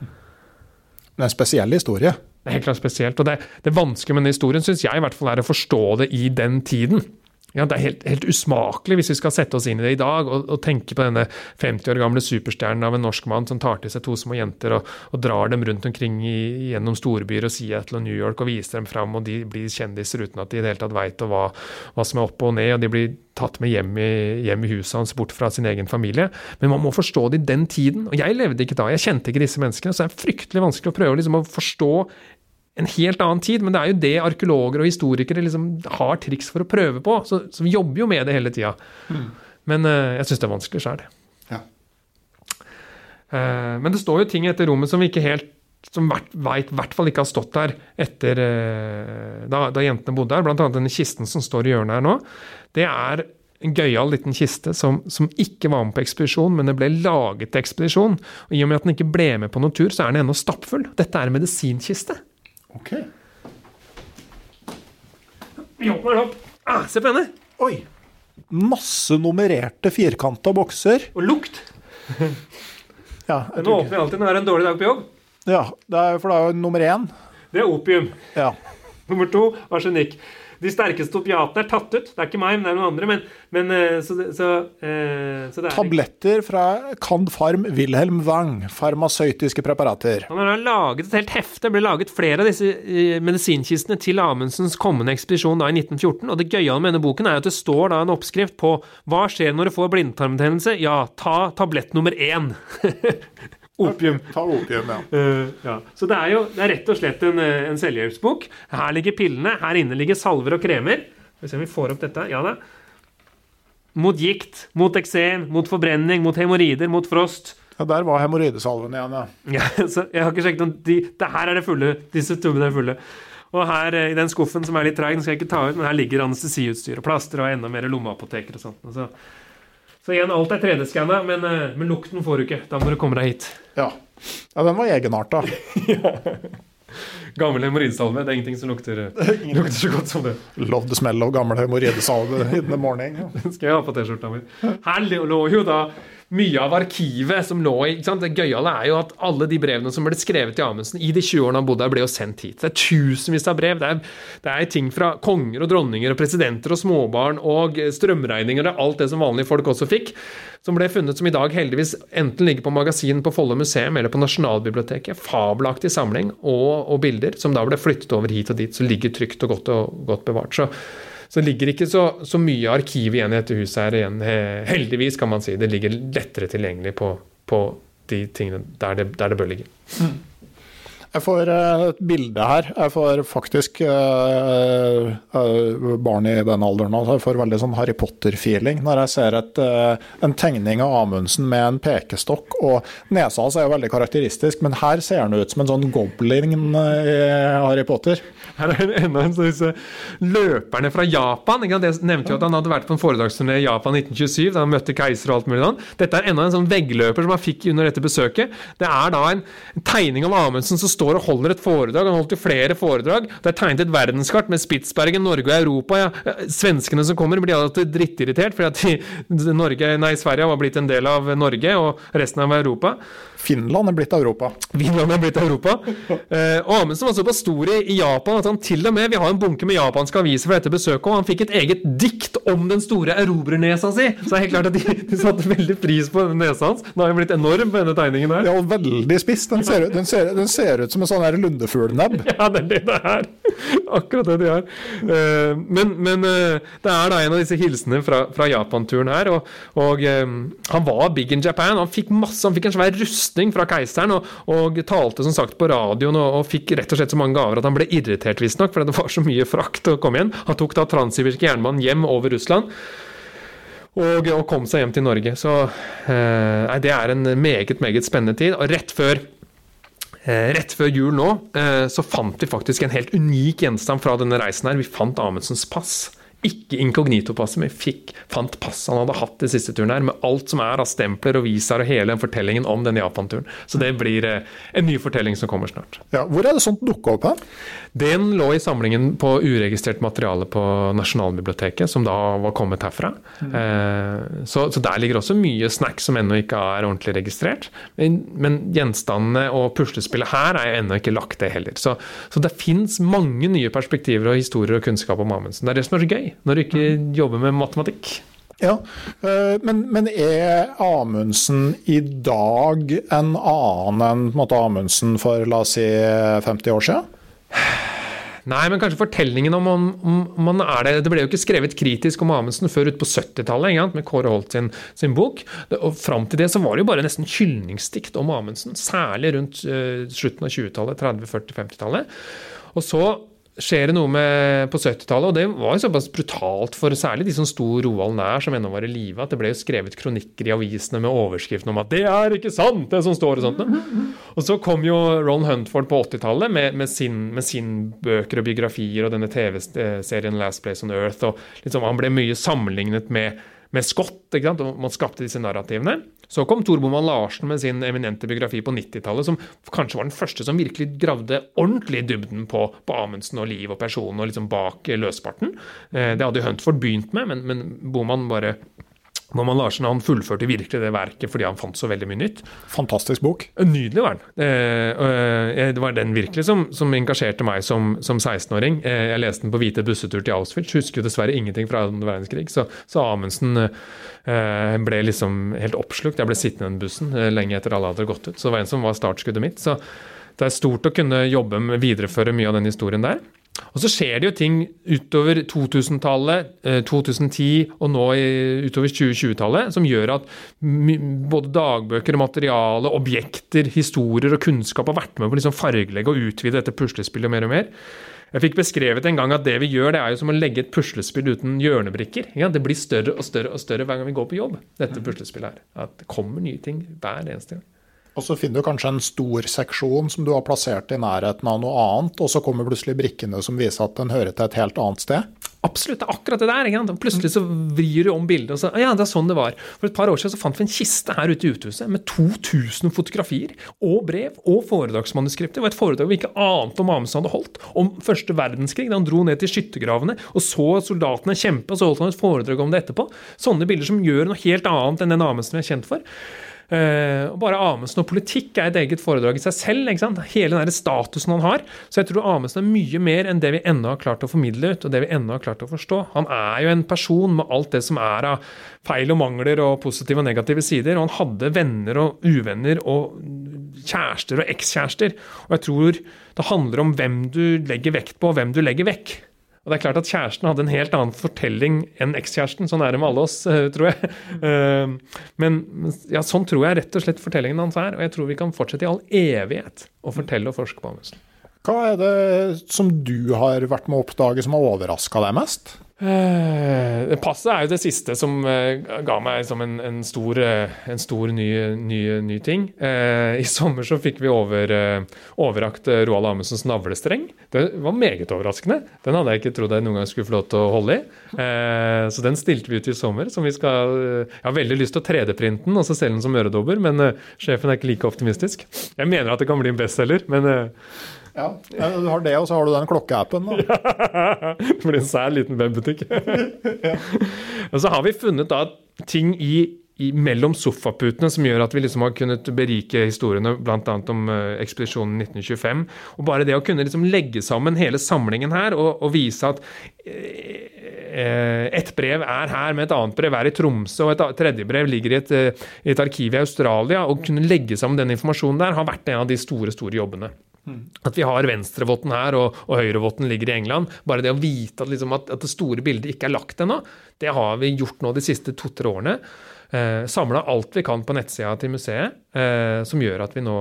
Speaker 1: Det er en spesiell historie.
Speaker 2: Det er helt klart spesielt. Og det, det vanskelige med den historien syns jeg i hvert fall er å forstå det i den tiden. Ja, Det er helt, helt, usmakelig hvis vi skal sette oss inn i det i dag og, og, tenke på denne 50 år gamle superstjernen av en norsk mann som tar til seg to små jenter og, og drar dem rundt omkring i, gjennom storbyer og Seattle og New York og viser dem fram, og de blir kjendiser uten at de i det hele tatt veit hva, hva, som er oppe og ned, og de blir tatt med hjem i, hjem i huset hans, bort fra sin egen familie. Men man må forstå det i den tiden. Og jeg levde ikke da, jeg kjente ikke disse menneskene, så det er fryktelig vanskelig å prøve liksom, å forstå en helt annen tid, men det er jo det arkeologer og historikere liksom har triks for å prøve på. Så, så vi jobber jo med det hele tida. Mm. Men uh, jeg syns det er vanskelig sjøl. Ja. Uh, men det står jo ting etter rommet som vi ikke helt som veit i hvert fall ikke har stått der etter uh, da, da, jentene bodde her. Blant annet denne kisten som står i hjørnet her nå. Det er en gøyal liten kiste som, som, ikke var med på ekspedisjon, men det ble laget til ekspedisjon. Og I og med at den ikke ble med på noen tur, så er den ennå stappfull. Dette er en medisinkiste.
Speaker 1: Ok.
Speaker 2: Ah, se på denne!
Speaker 1: Oi. Masse nummererte firkanta bokser.
Speaker 2: Og lukt. ja, Nå åpner jeg alltid når det er en dårlig dag på jobb.
Speaker 1: Ja, det er, for det er jo nummer én.
Speaker 2: Det er opium.
Speaker 1: Ja.
Speaker 2: Nummer to arsenikk. De sterkeste opiatene er tatt ut. Det er ikke meg, men det er noen andre. Men, men eh, så, så, eh, så,
Speaker 1: er Tabletter fra Candfarm Wilhelm Wang. Farmasøytiske preparater.
Speaker 2: Han har laget et helt hefte. Det ble laget flere av disse eh, medisinkistene til Amundsens kommende ekspedisjon da i 1914. Og det gøyale med denne boken er at det står da en oppskrift på hva skjer når du får blindtarmbetennelse. Ja, ta tablett nummer én. Opium.
Speaker 1: Ta opium, ja.
Speaker 2: Uh, ja. Så det er jo det er rett og slett en, eh, en selvhjelpsbok. Her ligger pillene, her inne ligger salver og kremer. Skal vi se om vi får opp dette. Ja da. Mot gikt, mot eksem, mot forbrenning, mot hemoroider, mot frost.
Speaker 1: Ja, Der var hemoroidesalven igjen, ja.
Speaker 2: ja så jeg har ikke sjekket om de, det Her er det fulle. Disse tubene er fulle. Og her eh, i den skuffen som er litt treig, skal jeg ikke ta ut, men her ligger anestesiutstyr og plaster og enda mer lommeapoteker og sånt. Så så igjen, alt er 3D-skanna, men, eh, men, lukten får du ikke. Da må du komme deg hit.
Speaker 1: Ja, ja den var egenarta. ja.
Speaker 2: Gammel hemoroidesalve. Det er ingenting som lukter, eh, lukter, så godt som det.
Speaker 1: Love the smell of gammel hemoroidesalve in the morning.
Speaker 2: Den skal jeg ha på T-skjorta mi. Her lå jo da mye av arkivet som lå i Det gøyale er jo at alle de brevene som ble skrevet til Amundsen i de 20 årene han bodde her, ble jo sendt hit. Det er tusenvis av brev. Det er, det er, ting fra konger og dronninger og presidenter og småbarn og strømregninger og alt det som vanlige folk også fikk, som ble funnet som i dag heldigvis enten ligger på magasin på Follo museum eller på Nasjonalbiblioteket. Fabelaktig samling og, og, bilder som da ble flyttet over hit og dit, som ligger trygt og godt, og godt bevart. Så så det ligger ikke så, så mye arkiv igjen i dette her igjen. Heldigvis, kan man si. Det ligger lettere tilgjengelig på, på de tingene der det, der det bør ligge. Mm.
Speaker 1: Jeg får eh, et bilde her. Jeg får faktisk uh, uh, Barn i den alderen altså, jeg får veldig sånn Harry Potter-feeling når jeg ser et, uh, en tegning av Amundsen med en pekestokk. og Nesa hans er jo veldig karakteristisk, men her ser han ut som en sånn goblin i Harry Potter.
Speaker 2: Her er enda en sånn løperne fra Japan. Ikke? Det nevnte jo at han hadde vært på en foredragsturné i Japan 1927, da han møtte keiser og alt mulig sånn. Dette er enda en sånn veggløper som han fikk under dette besøket. Det er da en tegning av Amundsen som står står og holder et foredrag. Han holdt jo flere foredrag. Det er tegnet et verdenskart med Spitsbergen, Norge og Europa. Ja. Svenskene som kommer, blir alltid drittirritert fordi at de, Norge, nei, Sverige har blitt en del av Norge og resten av Europa.
Speaker 1: Finland er blitt Europa.
Speaker 2: Finland er blitt Europa. Eh, Amundsen var såpass stor i Japan at han til og med Vi har en bunke med japanske aviser fra dette besøket, og han fikk et eget dikt om den store erobrernesa si! Så det er helt klart at de, de satte veldig pris på nesa hans. Den har jo blitt enorm, denne tegningen her.
Speaker 1: Ja, og veldig spiss. Den ser, den ser, den ser ut som en sånn lundefuglnebb.
Speaker 2: Ja, det er det det er. Akkurat det de er. Eh, men, men eh, det er da en av disse hilsenene fra, fra Japan-turen her, og, og, han var big in Japan. Han fikk masse, han fikk en svær rust posting fra keiseren, og, og, talte som sagt på radioen og, og, fikk rett og slett så mange gaver at han ble irritert, visstnok, fordi det var så mye frakt å komme igjen. Han tok da transsibirske jernbanen hjem over Russland. Og, og, kom seg hjem til Norge. Så eh, det er en meget, meget spennende tid. Og rett før Eh, rett før jul nå eh, så fant vi faktisk en helt unik gjenstand fra denne reisen. her. Vi fant Amundsens pass. Ikke inkognito-passet, men fikk, fant passet han hadde hatt i siste turen her, med alt som er av stempler og visaer og hele den fortellingen om den Japan-turen. Så det blir eh, en ny fortelling som kommer snart.
Speaker 1: Ja, hvor er det sånt dukka opp her?
Speaker 2: Den lå i samlingen på uregistrert materiale på Nasjonalbiblioteket, som da var kommet herfra. Mm. Så, så, der ligger også mye snacks som ennå ikke er ordentlig registrert. Men, men gjenstandene og puslespillet her er ennå ikke lagt, det heller. Så, så det fins mange nye perspektiver og historier og kunnskap om Amundsen. Det er det som er så gøy, når du ikke jobber med matematikk.
Speaker 1: Ja, eh, men, men, er Amundsen i dag en annen enn Amundsen for la oss si 50 år siden?
Speaker 2: Nei, men kanskje fortellingen om, om, om man er det Det ble jo ikke skrevet kritisk om Amundsen før ut på 70-tallet, med Kåre Holt sin, sin bok. Og Fram til det så var det jo bare nesten hyldningsdikt om Amundsen. Særlig rundt uh, slutten av 20-tallet, 30-, 40-, 50-tallet. Og så skjer det noe med på 70-tallet, og det var jo såpass brutalt for særlig de som sto Roald nær, som ennå var i live, at det ble jo skrevet kronikker i avisene med overskriften om at 'det er ikke sant', det som står og sånt. Og så kom jo Ron Huntford på 80-tallet med, med, med, sin bøker og biografier og denne TV-serien 'Last Place on Earth', og liksom, han ble mye sammenlignet med med Scott. Og man skapte disse narrativene. Så kom Tor Boman Larsen med sin eminente biografi på 90-tallet, som kanskje var den første som virkelig gravde ordentlig i dybden på, på Amundsen og liv og person og liksom bak løsparten. Eh, det hadde Huntford begynt med, men, men Boman bare Norman Larsen han fullførte virkelig det verket fordi han fant så veldig mye nytt.
Speaker 1: Fantastisk bok.
Speaker 2: Nydelig var den. Eh, det var den virkelig som, som engasjerte meg som, som 16-åring. Eh, jeg leste den på hvite bussetur til Auschwitz, husker jo dessverre ingenting fra annen verdenskrig. Så, så Amundsen eh, ble liksom helt oppslukt. Jeg ble sittende i den bussen lenge etter alle hadde gått ut. Så det var en som var startskuddet mitt. Så det er stort å kunne jobbe med videreføre mye av den historien der. Og så skjer det jo ting utover 2000-tallet, 2010 eh, og nå utover 2020-tallet som gjør at både dagbøker, materiale, objekter, historier og kunnskap har vært med på å liksom fargelegge og utvide dette puslespillet mer og mer. Jeg fikk beskrevet en gang at det vi gjør, det er jo som å legge et puslespill uten hjørnebrikker. Ja, det blir større og større og større hver gang vi går på jobb, dette puslespillet her. At det kommer nye ting hver eneste gang.
Speaker 1: Og så finner du kanskje en stor seksjon som du har plassert i nærheten av noe annet, og så kommer plutselig brikkene som viser at den hører til et helt annet sted.
Speaker 2: Absolutt, det er akkurat det der. Plutselig så vrir du om bildet. og så, ja, det er sånn det var. For et par år siden så fant vi en kiste her ute i uthuset med 2000 fotografier og brev og foredragsmanuskripter. Det var et foredrag vi ikke ante om Amundsen hadde holdt om første verdenskrig. Da han dro ned til skyttergravene og så soldatene kjempe, og så holdt han et foredrag om det etterpå. Sånne bilder som gjør noe helt annet enn den Amundsen vi er kjent for. Uh, bare Amundsen og politikk er et eget foredrag i seg selv. ikke sant? Hele den statusen han har. Så jeg tror Amundsen er mye mer enn det vi ennå har klart å formidle ut, og det vi ennå har klart å forstå. Han er jo en person med alt det som er av feil og mangler og positive og negative sider. Og han hadde venner og uvenner og kjærester og ekskjærester. Og jeg tror det handler om hvem du legger vekt på, og hvem du legger vekk. Og det er klart at Kjæresten hadde en helt annen fortelling enn ekskjæresten. Sånn er det med alle oss, eh, tror jeg. Eh, men ja, sånn tror jeg rett og slett fortellingen hans er. Og jeg tror vi kan fortsette i all evighet å fortelle og forske på Amundsen.
Speaker 1: Hva er det som du har vært med å oppdage som har overraska deg mest?
Speaker 2: Eh, passet er jo det siste som eh, ga meg som en, en, stor, eh, en stor ny, ny, ny, ting. I sommer så fikk vi over, overrakt Roald Amundsens navlestreng. Det var meget overraskende. Den hadde jeg ikke trodd jeg noen gang skulle få lov til å holde i. Så den stilte vi ut i sommer. som vi skal, Jeg har veldig lyst til å 3D-printe den og så selge den som øredobber, men sjefen er ikke like optimistisk. Jeg mener at det kan bli en bestselger, men
Speaker 1: ja, Du har det, og så har du den klokkeappen.
Speaker 2: Det blir en sær liten webbutikk. ja. Og så har vi funnet da ting i, i, mellom sofaputene som gjør at vi liksom har kunnet berike historiene bl.a. om uh, ekspedisjonen 1925. Og bare det å kunne liksom legge sammen hele samlingen her og, og vise at uh, et brev er her, med et annet brev er i Tromsø, og et tredje brev ligger i et, et arkiv i Australia. Å kunne legge sammen den informasjonen der har vært en av de store, store jobbene. At vi har venstrevotten her og, og høyrevotten ligger i England. Bare det å vite at, liksom, at, at det store bildet ikke er lagt ennå, det har vi gjort nå de siste to-tre årene. Eh, Samla alt vi kan på nettsida til museet, eh, som gjør at vi nå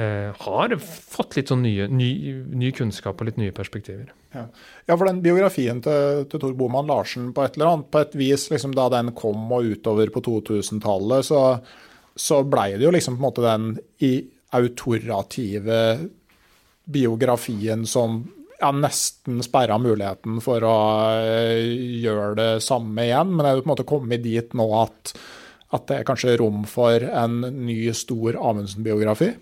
Speaker 2: eh, har fått litt sånn nye, ny, ny, kunnskap og litt nye perspektiver.
Speaker 1: Ja, ja for den biografien til, til Tor Boman Larsen på et eller annet, på et vis, liksom da den kom og utover på 2000-tallet, så, så blei det jo liksom på en måte den i autorative biografien som ja, nesten sperra muligheten for å uh, gjøre det samme igjen. Men det er jo på en måte kommet dit nå at, at det er kanskje rom for en ny, stor Amundsen-biografi.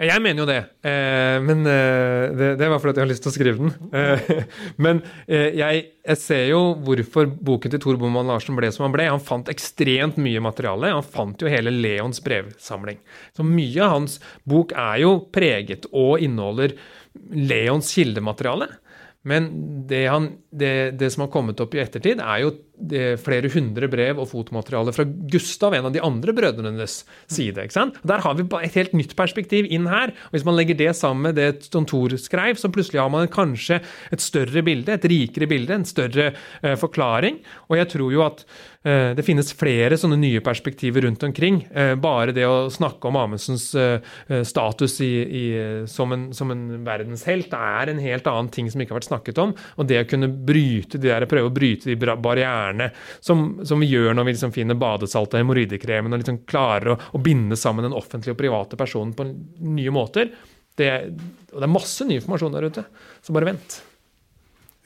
Speaker 2: Jeg mener jo det, eh, men eh, det, det, var fordi jeg har lyst til å skrive den. Eh, men jeg, jeg, ser jo hvorfor boken til Tor Boman Larsen ble som han ble. Han fant ekstremt mye materiale. Han fant jo hele Leons brevsamling. Så mye av hans bok er jo preget og inneholder Leons kildemateriale. Men det, han, det, det som har kommet opp i ettertid, er jo flere hundre brev og fotomateriale fra Gustav, en av de andre brødrenes side. ikke sant? Der har vi et helt nytt perspektiv inn her. og Hvis man legger det sammen med det Tor skrev, så plutselig har man kanskje et større bilde, et rikere bilde, en større uh, forklaring. Og jeg tror jo at uh, det finnes flere sånne nye perspektiver rundt omkring. Uh, bare det å snakke om Amundsens status i, i, som, en, som, en, verdenshelt er en helt annen ting som ikke har vært snakket om. Og det å kunne bryte de der, prøve å bryte de barrierene hjerne, som, som, vi gjør når vi liksom finner badesalt og hemoroidekremen og liksom klarer å, å, binde sammen den offentlige og private personen på nye måter. Det, og det er masse ny informasjon der ute, så bare vent.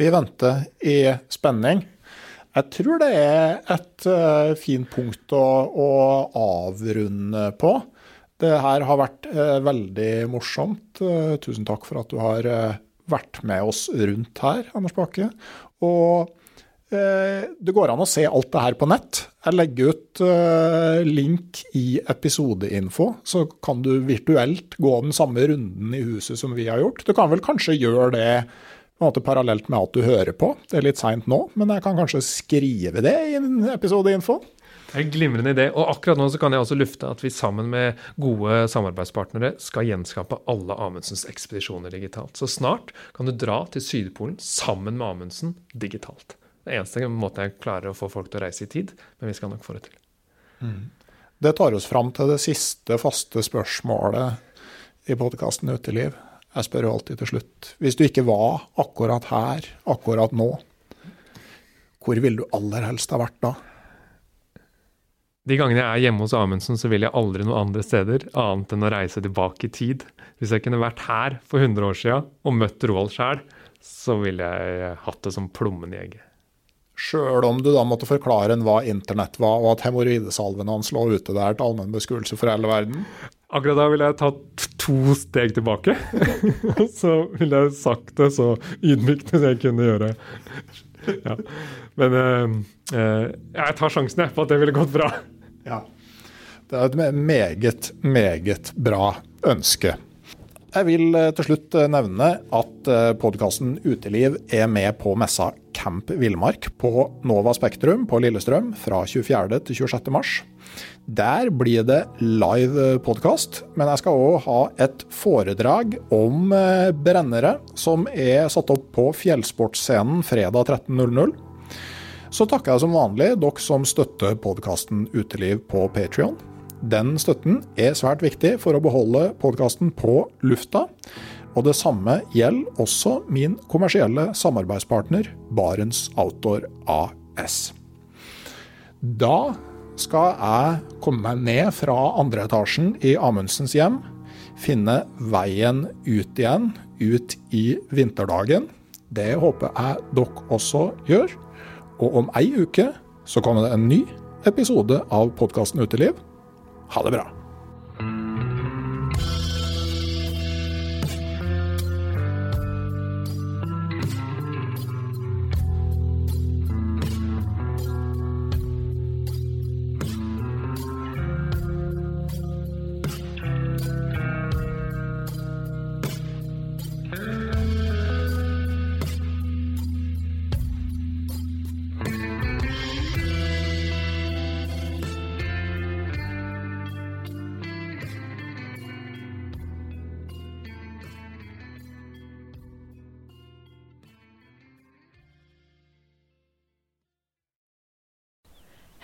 Speaker 1: Vi venter i spenning. Jeg tror det er et uh, fint punkt å, å, avrunde på. Det her har vært uh, veldig morsomt. Uh, tusen takk for at du har vært med oss rundt her, Anders Bakke. Og det går an å se alt det her på nett. Jeg legger ut eh, link i episodeinfo, så kan du virtuelt gå den samme runden i huset som vi har gjort. Du kan vel kanskje gjøre det måte parallelt med at du hører på. Det er litt seint nå, men jeg kan kanskje skrive det i en episodeinfo.
Speaker 2: Det er en glimrende idé. Og akkurat nå så kan jeg også lufte at vi sammen med gode samarbeidspartnere skal gjenskape alle Amundsens ekspedisjoner digitalt. Så snart kan du dra til Sydpolen sammen med Amundsen digitalt. Det eneste måte jeg klarer å få folk til å reise i tid, men vi skal nok få det til.
Speaker 1: Mm. Det tar oss fram til det siste faste spørsmålet i podkasten Uteliv. Jeg spør jo alltid til slutt. Hvis du ikke var akkurat her, akkurat nå, hvor ville du aller helst ha vært da?
Speaker 2: De gangene jeg er hjemme hos Amundsen, så vil jeg aldri noe andre steder, annet enn å reise tilbake i tid. Hvis jeg kunne vært her for 100 år siden og møtt Roald sjæl, så ville jeg hatt det som plommen i egget.
Speaker 1: Sjøl om du da måtte forklare en hva internett var, og at hemoroidesalven hans lå ute der til allmenn beskuelse for hele verden?
Speaker 2: Akkurat da ville jeg tatt to steg tilbake. så ville jeg sagt det så ydmykt som jeg kunne gjøre. Ja. Men uh, uh, jeg tar sjansen på at det ville gått bra.
Speaker 1: Ja. Det er et meget, meget bra ønske. Jeg vil eh, til slutt nevne at podkasten Uteliv er med på messa Camp Villmark på Nova Spektrum på Lillestrøm fra 24. til 26. mars. Der blir det live podkast, men jeg skal òg ha et foredrag om eh, brennere, som er satt opp på Fjellsportscenen fredag 13.00. Så takker jeg som vanlig dere som støtter podkasten Uteliv på Patrion. Den støtten er svært viktig for å beholde podkasten på lufta. Og det samme gjelder også min kommersielle samarbeidspartner Barents Outdoor AS. Da skal jeg komme meg ned fra andre etasjen i Amundsens hjem, finne veien ut igjen, ut i vinterdagen. Det håper jeg dere også gjør. Og om ei uke så kommer det en ny episode av podkasten Uteliv. Ha det bra.